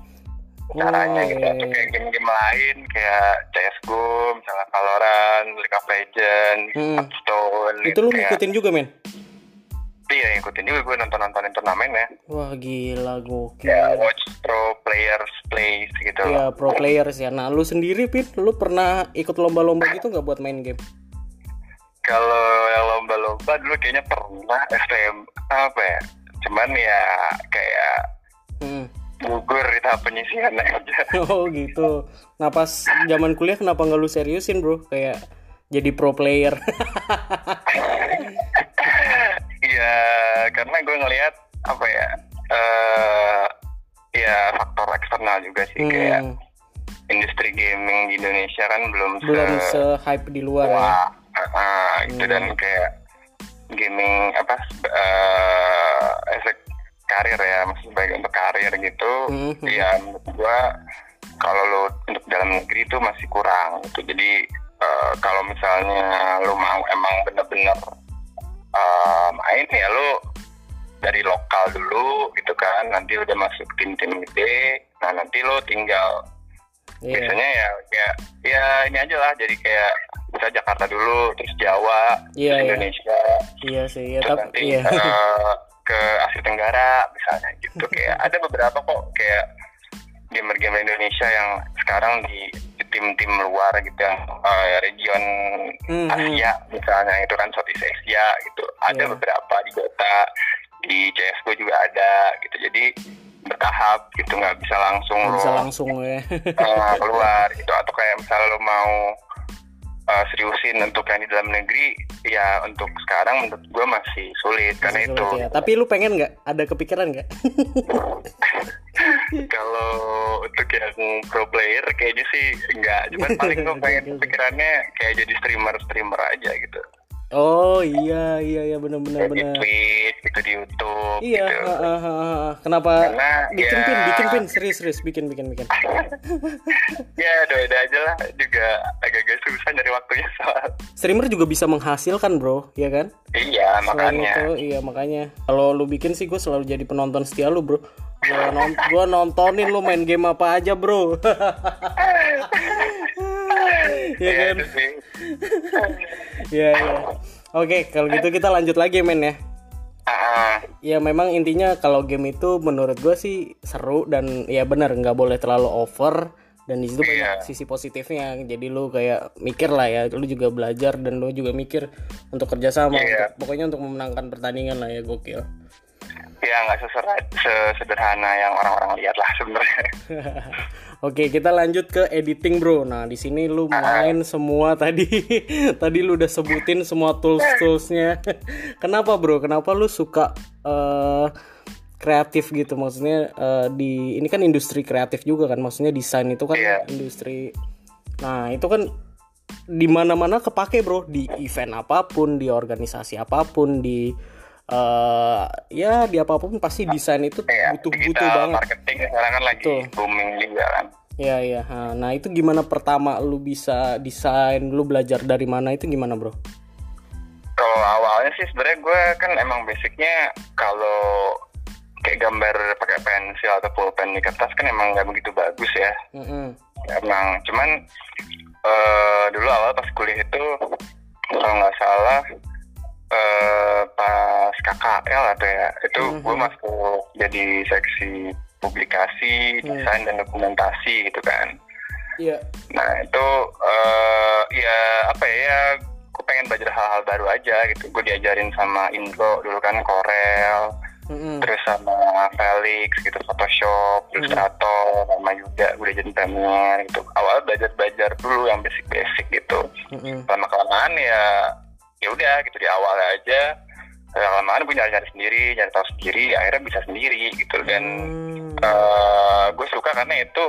caranya Oh, gitu iya, atau iya. kayak game-game lain kayak CSGO misalnya Valorant, League of Legends, Hmm. Hearthstone Itu lu kayak- ngikutin juga men? Iya ngikutin juga gue nonton nontonin turnamen ya Wah gila gokil. kayak watch pro players plays gitu Ya loh pro players ya. Nah lu sendiri Pin, lu pernah ikut lomba-lomba gitu nggak buat main game? Kalau yang lomba-lomba dulu kayaknya pernah SM apa ya? Cuman ya kayak Hmm. gugur di tahap penyisian aja. Oh gitu. Nah pas zaman kuliah kenapa nggak lu seriusin bro? Kayak jadi pro player. Iya, karena gue ngelihat apa ya? eh ya faktor eksternal juga sih kayak Hmm, industri gaming di Indonesia kan belum, belum se se hype di luar ya. wah ah, itu dan Hmm. kayak gaming apa eh as a karir ya maksud sebagai untuk karir gitu Hmm. ya menurut gua kalau lo untuk dalam negeri itu masih kurang gitu jadi eh, kalau misalnya lo mau emang bener-bener eh, main ya lo dari lokal dulu gitu kan nanti udah masuk tim-tim gede nah nanti lo tinggal Iya. biasanya ya kayak ya ini aja lah jadi kayak bisa Jakarta dulu terus Jawa Iya, terus iya. Indonesia Iya sih, ya terus tapi nanti iya. eh, ke Asia Tenggara misalnya gitu kayak ada beberapa kok kayak gamer-gamer Indonesia yang sekarang di, tim-tim luar gitu yang eh, region Mhm. Asia misalnya itu kan Southeast Asia gitu ada Iya. beberapa di Dota di CSGO juga ada gitu jadi bertahap gitu nggak bisa langsung lo bisa langsung ya. eh, keluar gitu atau kayak misalnya lo mau eh, seriusin untuk yang di dalam negeri ya untuk sekarang menurut gue masih sulit karena Masih itu sulit ya. Tapi lu pengen nggak? Ada kepikiran nggak? kalau untuk yang pro player kayaknya sih enggak cuman paling gue pengen pikirannya kayak jadi streamer streamer aja gitu Oh iya iya iya benar benar Kayak di benar. Twitch gitu di YouTube Iya, gitu ha, ha, ha, ha. kenapa Karena, bikin ya- pin, bikin pin, serius serius bikin bikin bikin. ya doain aja lah juga agak-agak susah nyari waktunya soal Streamer juga bisa menghasilkan bro, ya kan? iya Selain makanya itu, iya makanya. Kalau lu bikin sih gue selalu jadi penonton setia lu bro. Gua, non gua nontonin lu main game apa aja bro. Iya ya kan? Iya iya. Oke kalau gitu kita lanjut lagi men ya. Ya memang intinya kalau game itu menurut gue sih seru dan ya benar nggak boleh terlalu over dan di situ banyak Iya. sisi positifnya. Jadi lu kayak mikir lah ya, lu juga belajar dan lu juga mikir untuk kerjasama. Iya. untuk- pokoknya untuk memenangkan pertandingan lah ya gokil. ya nggak sesederhana yang orang-orang lihat lah sebenarnya Oke kita lanjut ke editing bro. Nah di sini lu main semua tadi, tadi lu udah sebutin semua tools toolsnya. Kenapa bro? Kenapa lu suka eh, kreatif gitu? Maksudnya eh, di ini kan industri kreatif juga kan? Maksudnya desain itu kan Iya. industri. Nah itu kan di mana-mana kepake bro. Di event apa pun, di organisasi apa pun, di eh ya di apa pun pasti desain itu Kayak butuh butuh banget. marketing sekarang kan lagi Betul. booming juga kan Iya iya. Ha, Nah itu gimana pertama lu bisa desain, lu belajar dari mana itu gimana bro? kalau awalnya sih sebenarnya gue kan emang basicnya kalau kayak gambar pakai pensil atau pulpen di kertas kan emang nggak begitu bagus ya Mm-mm. emang cuman eh dulu awal pas kuliah itu kalau nggak salah eh pas KKL atau ya itu gue masuk jadi seksi publikasi desain dan dokumentasi gitu kan. Iya. nah itu eh ya apa ya ya gue pengen belajar hal-hal baru aja gitu. Gue diajarin sama Indro dulu kan Corel Mm-mm. terus sama Felix gitu Photoshop Illustrator sama Yuda gue diajarin Premiere gitu. Awal belajar belajar dulu yang basic basic gitu. Mm-mm. lama kelamaan ya ya udah gitu di awal aja lama kelamaan gue nyari nyari sendiri nyari tahu sendiri akhirnya bisa sendiri gitu dan Hmm. eh gue suka karena itu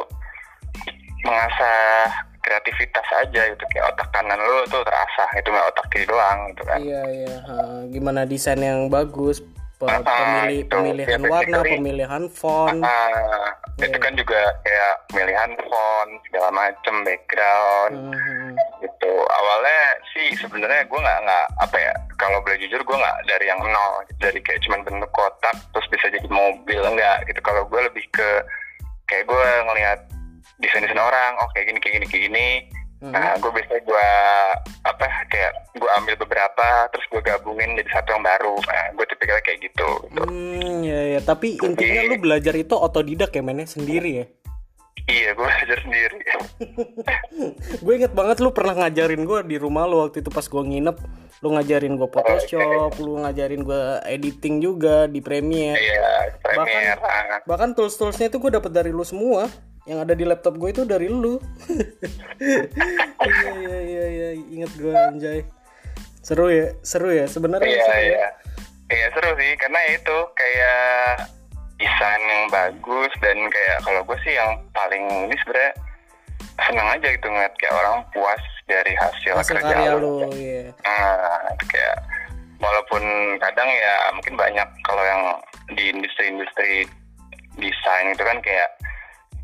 mengasah kreativitas aja gitu kayak otak kanan lu tuh terasah itu nggak otak kiri doang gitu kan Iya iya. Ha, Gimana desain yang bagus? Pe- Ah, Pemilih, itu. pemilihan Ya, warna, basically- pemilihan font. Ah, itu kan juga kayak pemilihan font segala macem background Mhm. gitu awalnya sih sebenarnya gue nggak nggak apa ya kalau boleh jujur gue nggak dari yang nol dari kayak cuman bentuk kotak terus bisa jadi mobil enggak gitu kalau gue lebih ke kayak gue ngelihat desain desain orang oh kayak gini kayak gini kayak gini Mhm. nah gue biasanya gue apa kayak gue ambil beberapa terus gue gabungin jadi satu yang baru nah, gue tipikalnya kayak gitu gitu. Hmm, ya ya. Tapi intinya lu belajar itu otodidak ya mainnya sendiri ya. iya gue belajar sendiri gue inget banget lu pernah ngajarin gue di rumah lu waktu itu pas gue nginep lu ngajarin gue Photoshop lu ngajarin gue editing juga di Premiere iya Premiere ah. bahkan tools toolsnya itu gue dapet dari lu semua yang ada di laptop gue itu dari lu. Iya iya iya iya. Inget gue anjay. Seru ya seru ya. Sebenarnya Iya ya iya. Iya seru sih. Karena itu kayak desain yang bagus dan kayak kalau gue sih yang paling ini sebenarnya senang aja gitu ngeliat kayak orang puas dari hasil, hasil kerja karya lu iya. Nah, itu kayak walaupun kadang ya mungkin banyak kalau yang di industri-industri desain itu kan kayak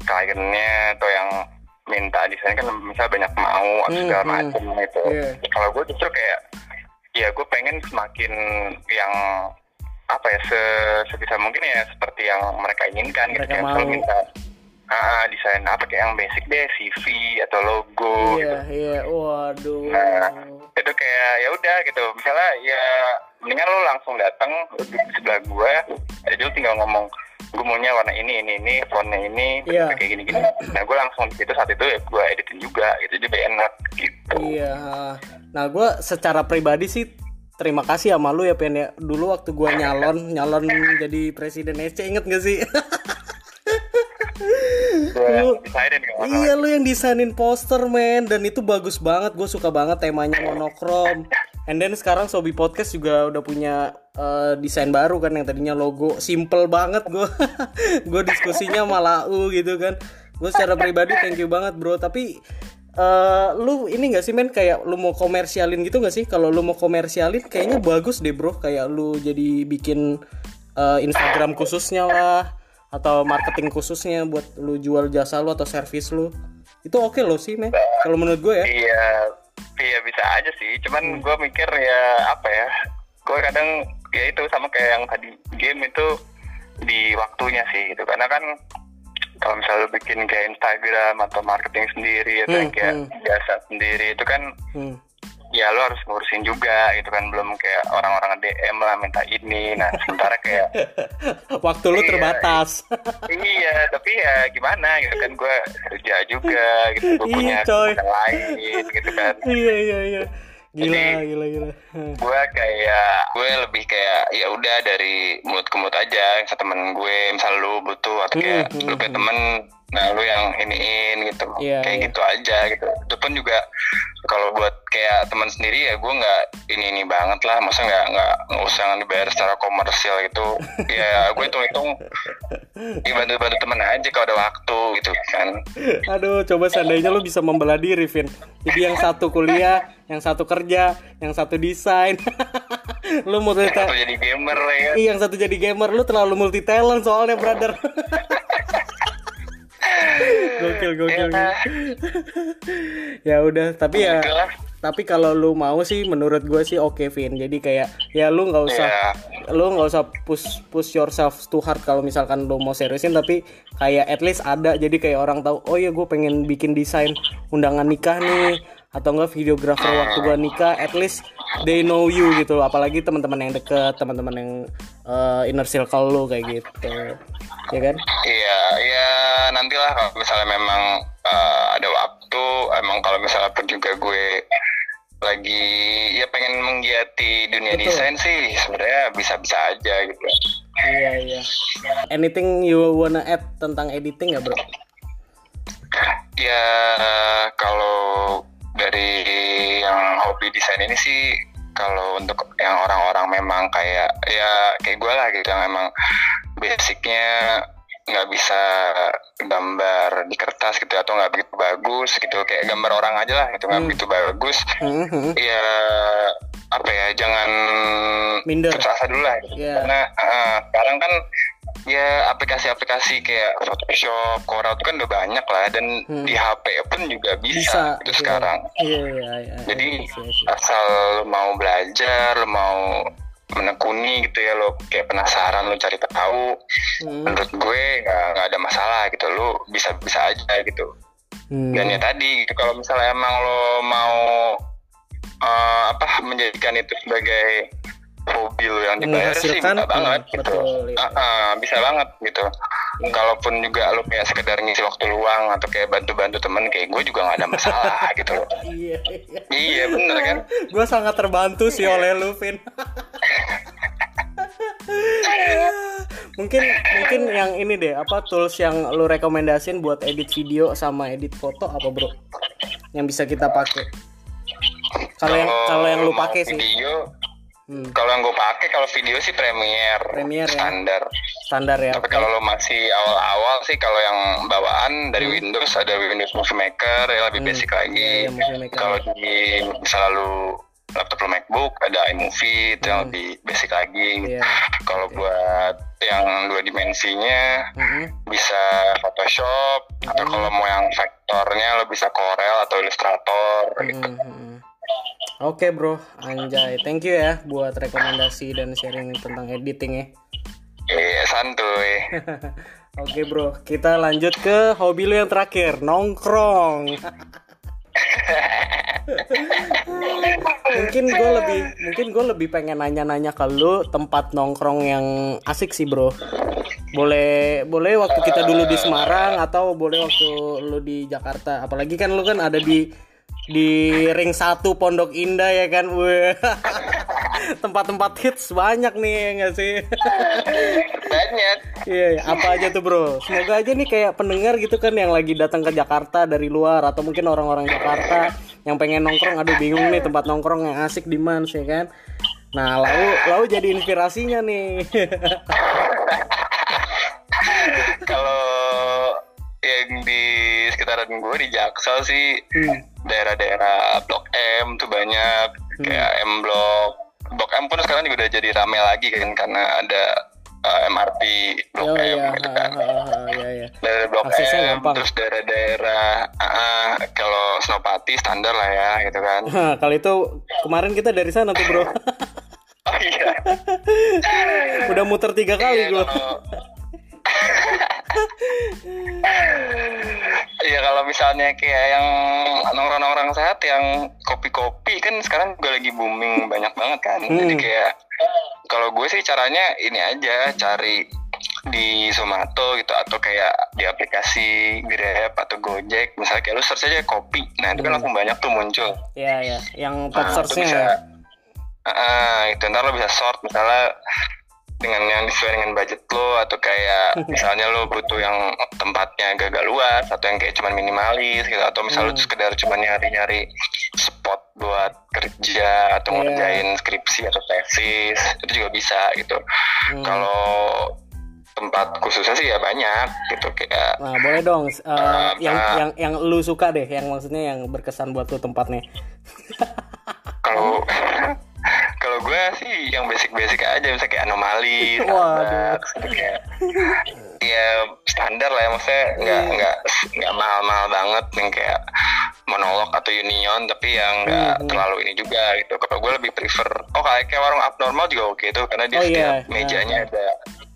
kliennya atau yang minta desain kan misalnya banyak mau atau Hmm, segala hmm. macam gitu. Iya. Kalau gue justru kayak ya gue pengen semakin yang apa ya se sebisa mungkin ya seperti yang mereka inginkan gitu Mereka mau. misalnya minta ah, desain apa kayak yang basic deh CV atau logo gitu. iya iya waduh Nah, itu kayak ya udah gitu. Misalnya ya mendingan lo langsung datang di sebelah gue, jadi lo tinggal ngomong gue maunya warna ini ini ini fontnya ini Iya. kayak gini gini. Nah gue langsung di situ saat itu ya gue editin juga gitu jadi enak gitu. Iya. Nah, gue secara pribadi sih terima kasih sama lu ya Pen ya. Dulu waktu gue nyalon, nyalon jadi presiden SC inget gak sih? Lu- desainin nggak iya lu yang desainin poster men. Dan itu bagus banget. Gue suka banget temanya monokrom. And then sekarang Sobi Podcast juga udah punya eh, desain baru kan yang tadinya logo. Simple banget gue gue diskusinya malah u gitu kan. Gue secara pribadi thank you banget bro. Tapi eh, lu ini gak sih men? Kayak lu mau komersialin gitu gak sih? Kalau lu mau komersialin kayaknya bagus deh bro. Kayak lu jadi bikin eh, Instagram khususnya lah atau marketing khususnya buat lu jual jasa lu atau servis lu itu oke loh sih men kalau menurut gue ya Iya, iya bisa aja sih. Cuman gue mikir ya apa ya? Gue kadang ya itu sama kayak yang tadi game itu di waktunya sih gitu. Karena kan kalau misalnya bikin kayak Instagram atau marketing sendiri atau Hmm, kayak hmm. jasa sendiri itu kan Hmm. Ya lu harus ngurusin juga gitu kan belum kayak orang-orang DM lah minta ini. Nah sementara kayak waktu lu Iya, terbatas. Iya tapi ya gimana gitu kan gue kerja juga gitu gue Iya, punya kesibukan lain gitu kan. Iya iya iya. Gila Jadi- gila gila gue kayak gue lebih kayak ya udah dari mulut ke mulut aja ke temen gue misal lu butuh atau kayak Hmm, lu hmm, kayak temen nah lu yang iniin gitu. Iya, kayak iya. gitu aja gitu. Itu pun juga kalau buat kayak teman sendiri ya gue nggak ini ini banget lah. Masa nggak nggak nggak usah dibayar secara komersial gitu. Ya gue hitung hitung dibantu bantu temen aja kalau ada waktu gitu kan. Aduh coba seandainya lu bisa membelah diri Vin. Jadi yang satu kuliah yang satu kerja yang satu desain. Lu multi atau jadi gamer ya kan? Iya, yang satu jadi gamer. Lu terlalu multi talent soalnya brother gokil gokil Ya. ya udah tapi ya tapi kalau lu mau sih menurut gue sih oke Vin. Jadi kayak ya lu nggak usah Iya. lu nggak usah push push yourself too hard kalau misalkan lu mau seriusin. Tapi kayak at least ada. Jadi kayak orang tahu oh ya gue pengen bikin desain undangan nikah nih. Atau enggak videographer waktu gue nikah at least they know you gitu. Apalagi teman-teman yang deket teman-teman yang eh, inner circle lu kayak gitu. Ya kan? Iya, ya nantilah kalau misalnya memang eh, ada waktu, emang kalau misalnya pun juga gue lagi ya pengen menggiati dunia Betul. desain sih sebenarnya bisa-bisa aja gitu. iya iya. Anything you wanna add tentang editing ya bro? Ya kalau dari yang hobi desain ini sih kalau untuk yang orang-orang memang kayak ya kayak gue lah gitu yang emang basicnya nggak bisa gambar di kertas gitu atau nggak begitu bagus gitu kayak gambar orang aja lah gitu nggak Hmm. begitu bagus Mhm. ya apa ya jangan Minder. putus asa dulu lah gitu. Iya. karena eh, sekarang kan ya aplikasi-aplikasi kayak Photoshop, Corel itu kan udah banyak lah dan Hmm. di HP pun juga bisa, bisa gitu iya. sekarang iya iya iya jadi Iya, iya, iya. asal lo mau belajar lo mau menekuni gitu ya lo kayak penasaran lo cari tahu Hmm. menurut gue nggak nggak ada masalah gitu lo bisa bisa aja gitu Hmm. dan ya tadi gitu kalau misalnya emang lo mau eh, apa menjadikan itu sebagai hobi lo yang dibayar sih bisa banget hmm, gitu. betul, iya. Ah, ah, bisa banget gitu. Iya. kalaupun juga lo kayak sekedar ngisi waktu luang atau kayak bantu-bantu temen kayak gue juga nggak ada masalah gitu loh. Iya iya. Iya bener kan? Gue sangat terbantu sih oleh lu Vin. Mungkin mungkin yang ini deh apa tools yang lu rekomendasin buat edit video sama edit foto apa bro? Yang bisa kita pakai kalau yang kalau yang lu pakai sih video hmm, kalau yang gue pakai kalau video sih Premiere, Premiere ya. standar standar ya tapi oke. kalau lo masih awal-awal sih kalau yang bawaan dari Hmm. Windows ada Windows Movie Maker ya lebih Hmm, basic lagi Maker. kalau di misalnya lu laptop lo MacBook ada iMovie itu yang Hmm. lebih basic lagi Iya. kalau buat yang dua dimensinya Mm-mm. bisa Photoshop atau Hmm. kalau mau yang vektornya lo bisa Corel atau Illustrator gitu. Oke bro, anjay, thank you ya buat rekomendasi dan sharing tentang editing ya. Iya santuy. Oke bro, kita lanjut ke hobi lu yang terakhir, nongkrong. mungkin gue lebih, mungkin gue lebih pengen nanya-nanya ke lu tempat nongkrong yang asik sih bro. Boleh, boleh waktu kita dulu di Semarang atau boleh waktu lu di Jakarta. Apalagi kan lu kan ada di di ring satu Pondok Indah ya kan, tempat-tempat hits banyak nih ya nggak sih? Banyak. Iya, iya. apa aja tuh bro? Semoga aja nih kayak pendengar gitu kan yang lagi datang ke Jakarta dari luar atau mungkin orang-orang Jakarta yang pengen nongkrong, aduh bingung nih tempat nongkrong yang asik di mana sih kan? Nah, lau lau jadi inspirasinya nih. Kalau yang di sekitaran gue di Jaksel sih Hmm. daerah-daerah Blok M tuh banyak kayak M Blok Blok M pun sekarang juga udah jadi rame lagi kan karena ada uh, MRT Blok Oh M iya, gitu kan iya, iya. dari Blok Aksesnya M gampang. terus daerah-daerah ah, kalau Senopati standar lah ya gitu kan kalau itu kemarin kita dari sana tuh bro. oh iya Udah muter tiga kali Iya, gue. Iya kalau misalnya kayak yang nongkrong-nongkrong sehat yang kopi-kopi kan sekarang juga lagi booming banyak banget kan. Jadi Hmm. kayak kalau gue sih caranya ini aja cari di Zomato gitu atau kayak di aplikasi Grab atau Gojek misalnya kayak lu search aja kopi nah itu kan Hmm. langsung banyak tuh muncul Iya ya, yang top Nah, search-nya. bisa ya. Ah, itu ntar lo bisa sort misalnya dengan yang sesuai dengan budget lo atau kayak misalnya lo butuh yang tempatnya agak-agak luas atau yang kayak cuman minimalis gitu atau misalnya lo Hmm. sekedar cuma nyari-nyari spot buat kerja atau Iya. ngerjain skripsi atau tesis itu juga bisa gitu Hmm. kalau tempat khususnya sih ya banyak gitu kayak Nah, boleh dong eh, Ah, yang ah. yang yang lu suka deh, yang maksudnya yang berkesan buat lu tempatnya. kalau kalau gue sih yang basic-basic aja misalnya kayak anomali. Starbucks, gitu kayak ya standar lah ya maksudnya nggak Iya. nggak nggak mahal-mahal banget yang kayak monolog atau union tapi yang nggak Hmm, hmm. terlalu ini juga gitu kalau gue lebih prefer oh kayak kayak warung abnormal juga oke tuh karena dia Oh, setiap iya. mejanya ada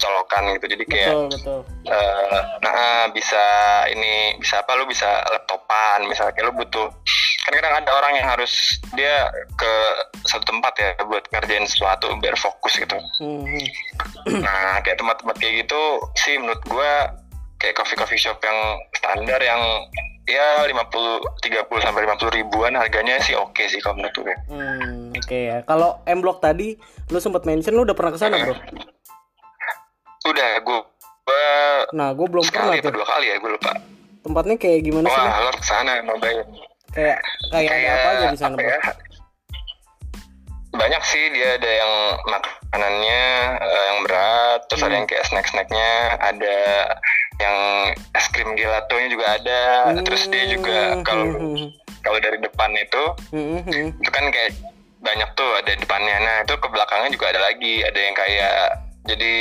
colokan gitu jadi kayak Betul, betul. Eh, nah bisa ini bisa apa lu bisa laptopan misalnya kayak lu butuh kan kadang ada orang yang harus dia ke satu tempat ya buat ngerjain sesuatu biar fokus gitu Hmm, hmm. nah kayak tempat-tempat kayak gitu sih menurut gua kayak coffee coffee shop yang standar yang ya 50 30 sampai 50 ribuan harganya sih oke sih kalau menurut gue Hmm, oke ya. Kalau M Block tadi lu sempat mention lu udah pernah ke sana, Bro? Udah gua, gua Nah, gue belum pernah tuh. dua kali ya gue lupa Tempatnya kayak gimana sih? Bro? wah lo ke sana nyobain Kayak kayak ada apa aja di sana, ya, banyak sih dia ada yang makanannya eh, yang berat terus ada Hmm. yang kayak snack-snacknya ada yang es krim gelatonya juga ada terus dia juga Hmm, kalau hmm, hmm, kalau dari depan itu hmm, hmm, hmm. itu kan kayak banyak tuh ada depannya nah itu ke belakangnya juga ada lagi ada yang kayak jadi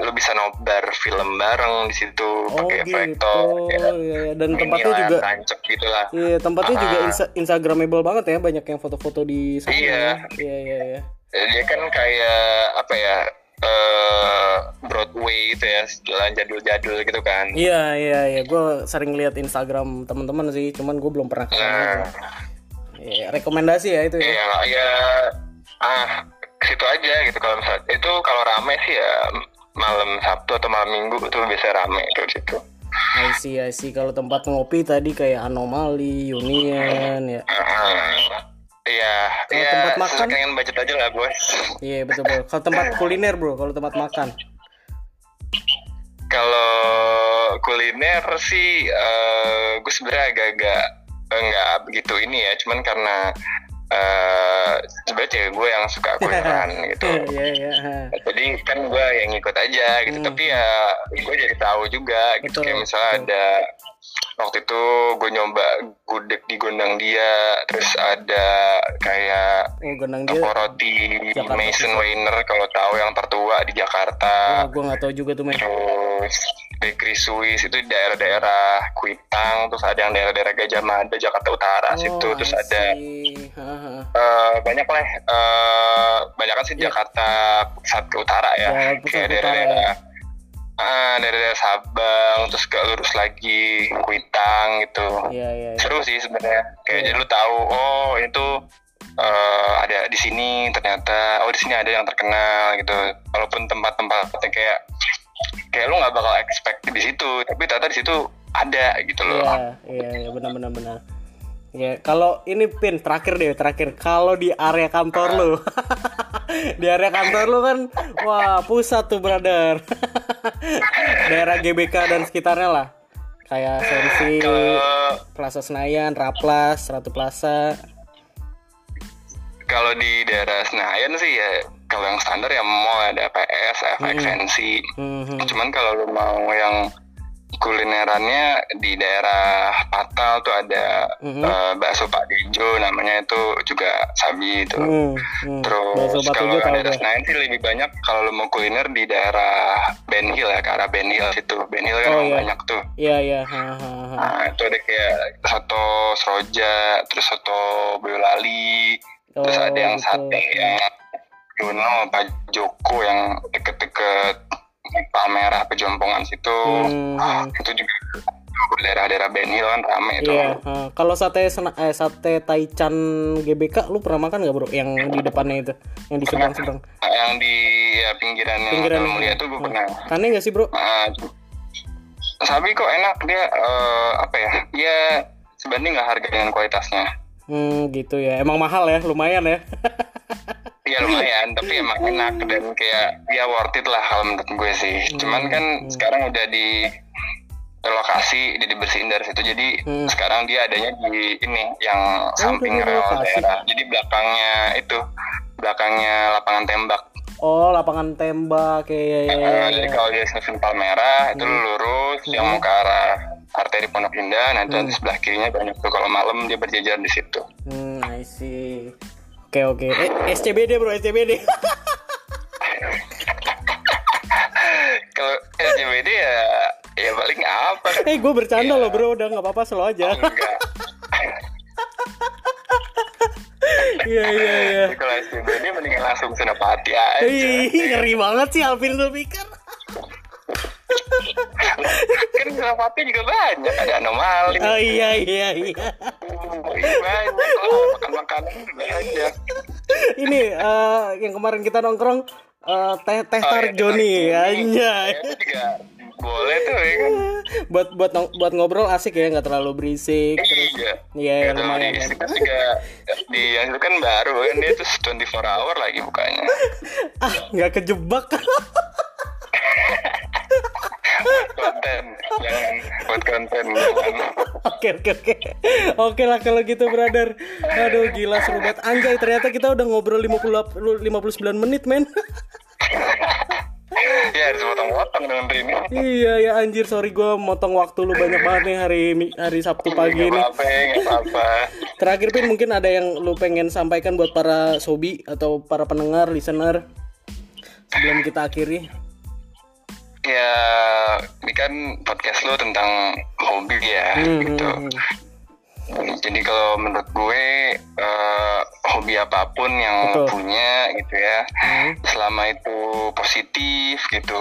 lu bisa nobar film bareng di situ Oh pakai gitu. proyektor kayak Iya, iya. dan mini tempatnya juga tancap gitu lah Iya, tempatnya juga Ah. insta- instagramable banget ya, banyak yang foto-foto di sana. Iya. ya. Iya, iya, iya. dia kan kayak apa ya eh Broadway gitu ya jalan jadul-jadul gitu kan Iya, iya, iya. Gue sering lihat Instagram teman-teman sih, cuman gue belum pernah ke sana. nah. Iya, rekomendasi ya itu ya. iya ya ah ke situ aja gitu kalau misalnya itu kalau rame sih ya malam Sabtu atau malam Minggu itu biasa rame tuh di situ I see, I see. Kalau tempat ngopi tadi kayak Anomali, Union, ya. Iya, iya, tempat makan? dengan budget aja lah bos. Iya, betul, bro. Kalau tempat kuliner, bro. Kalau tempat makan. Kalau kuliner sih, eh gue sebenarnya agak-agak eh, nggak begitu ini ya, cuman karena eh sebenarnya cewek gue yang suka kulineran gitu. Iya, iya. ha. Jadi kan gue yang ngikut aja gitu, Hmm. tapi ya gue jadi tahu juga gitu. Betul, Kayak misalnya betul. ada waktu itu gue nyoba gudeg di gondang dia, terus ada kayak Oh, dia. toko roti Jakarta Mason. Weiner kalau tahu yang tertua di Jakarta. Wah, gue nggak tahu juga tuh, men. terus bakery Swiss itu daerah-daerah Kuitang terus ada yang daerah-daerah Gajah Mada Jakarta Utara situ Oh, terus I ada see. Eh, banyak lah eh, banyak kan sih Iya. Jakarta Pusat ke Utara ya Jakarta kayak ke Utara, daerah-daerah ah, daerah-daerah Sabang terus ke lurus lagi Kuitang gitu Iya, iya, iya. seru sih sebenarnya kayak Iya. jadi lu tahu oh itu eh, ada di sini ternyata oh di sini ada yang terkenal gitu walaupun tempat-tempatnya kayak kayak lu nggak bakal expect di situ tapi ternyata di situ ada gitu loh Iya, iya, iya, benar benar benar. Ya, kalau ini pin terakhir deh, terakhir kalau di area kantor lu. di area kantor lu kan wah, pusat tuh, brother. Daerah GBK dan sekitarnya lah. Kayak Sensi, Plaza Senayan, Raplas, Ratu Plaza. kalau di daerah Senayan sih ya kalau yang standar ya mall ada PS, FX, NC. Mhm. Cuman kalau lu mau yang kulinerannya di daerah Patal tuh ada Mhm. eh, bakso Pak Dejo namanya itu juga sabi itu. Hmm, hmm. Terus kalau daerah. Senayan sih lebih banyak kalau lu mau kuliner di daerah Ben Hill ya, ke arah Ben Hill situ. Ben Hill kan Oh, iya. banyak tuh. Iya iya. Ha, ha, ha. Nah, itu ada kayak soto Seroja, terus soto Boyolali, terus Oh, ada yang gitu. sate yang Yuno, Pak Joko yang deket-deket Palmerah, Pejompongan situ. Hmm, Ah, itu juga daerah-daerah Ben Hill kan rame itu. Iya. ha. Kalau sate sena- eh, sate Taichan GBK lu pernah makan nggak bro? Yang di depannya itu, yang di seberang seberang. Yang di ya, pinggirannya Pinggiran Mulia itu gue pernah. Aneh nggak sih bro? Ah, sabi kok enak dia eh, apa ya? Ya sebanding nggak harga dengan kualitasnya. Hmm gitu ya. Emang mahal ya, lumayan ya. Iya lumayan, tapi emang enak dan kayak ya worth it lah kalau menurut gue sih. Cuman kan sekarang udah di relokasi, udah dibersihin dari situ. Jadi Hmm. sekarang dia adanya di ini yang samping udah rel daerah. Jadi belakangnya itu belakangnya lapangan tembak. Oh lapangan tembak ya ya ya. Ya, jadi ya. kalau dia stasiun Palmerah itu lu Hmm. lurus yang mau ke arah arteri Pondok Indah, nanti di sebelah kirinya banyak tuh kalau malam dia berjajar di situ. Hmm, I see. Oke oke. Eh, SCBD bro, SCBD. Kalau SCBD ya ya paling apa? eh gue bercanda loh bro, udah nggak apa-apa slow aja. Iya iya iya. Kalau SCBD mendingan langsung Senopati aja. Ih, ngeri banget sih Alvin Zulfikar. Kan Senopati juga banyak ada anomali. Oh iya iya iya. Iya, banyak makan makanan aja. Ini eh, yang kemarin kita nongkrong eh, teh teh Oh, iya, Joni anjay. Ya, boleh tuh ya kan. buat buat nong- buat ngobrol asik ya nggak terlalu berisik terus Iya. Iya, Gitu, lumayan, di kan. juga di yang itu kan baru kan dia tuh 24 hour lagi bukanya. ah nggak kejebak konten jangan buat konten. Oke oke oke. Oke lah kalau gitu brother. Aduh gila seru banget. Anjay ternyata kita udah ngobrol 50 59 menit men. Ya harus potong-potong dengan ini. Iya ya anjir. Sorry gue motong waktu lu banyak banget nih hari hari Sabtu pagi ini. terakhir pin mungkin ada yang lu pengen sampaikan buat para sobi atau para pendengar listener sebelum kita akhiri ya ini kan podcast lo tentang hobi ya Hmm, gitu hmm, hmm. jadi kalau menurut gue eh, hobi apa pun yang Betul. punya gitu ya Hmm. selama itu positif gitu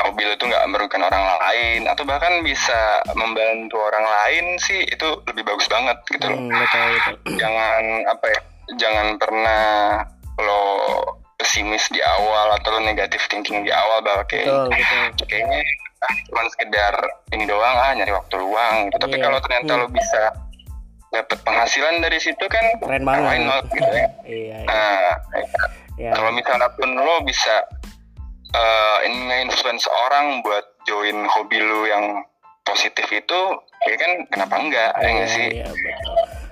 hobi lo tuh nggak merugikan orang lain atau bahkan bisa membantu orang lain sih itu lebih bagus banget gitu loh Hmm, betul betul jangan apa ya jangan pernah lo pesimis di awal atau lo negatif thinking di awal bahwa kayak betul betul kayaknya ah, cuma sekedar ini doang ah nyari waktu luang gitu. tapi Iya. kalau ternyata lo bisa dapat penghasilan dari situ kan Keren why banget. not gitu ya iya iya. nah ya. kalau misalnya pun lo bisa eh ini influence orang buat join hobi lo yang positif itu ya kan kenapa enggak ya nggak sih Iya.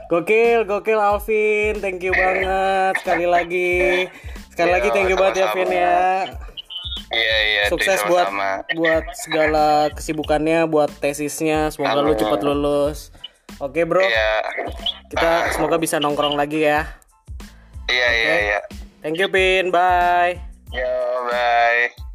Gokil, gokil Alvin, thank you banget sekali lagi. Sekali lagi thank you banget ya. Vin ya. iya iya Sukses buat buat segala kesibukannya, buat tesisnya. Semoga lu cepat lulus. Oke, Bro. iya Kita semoga bisa nongkrong lagi ya. iya iya iya Thank you, Pin. Bye. yo bye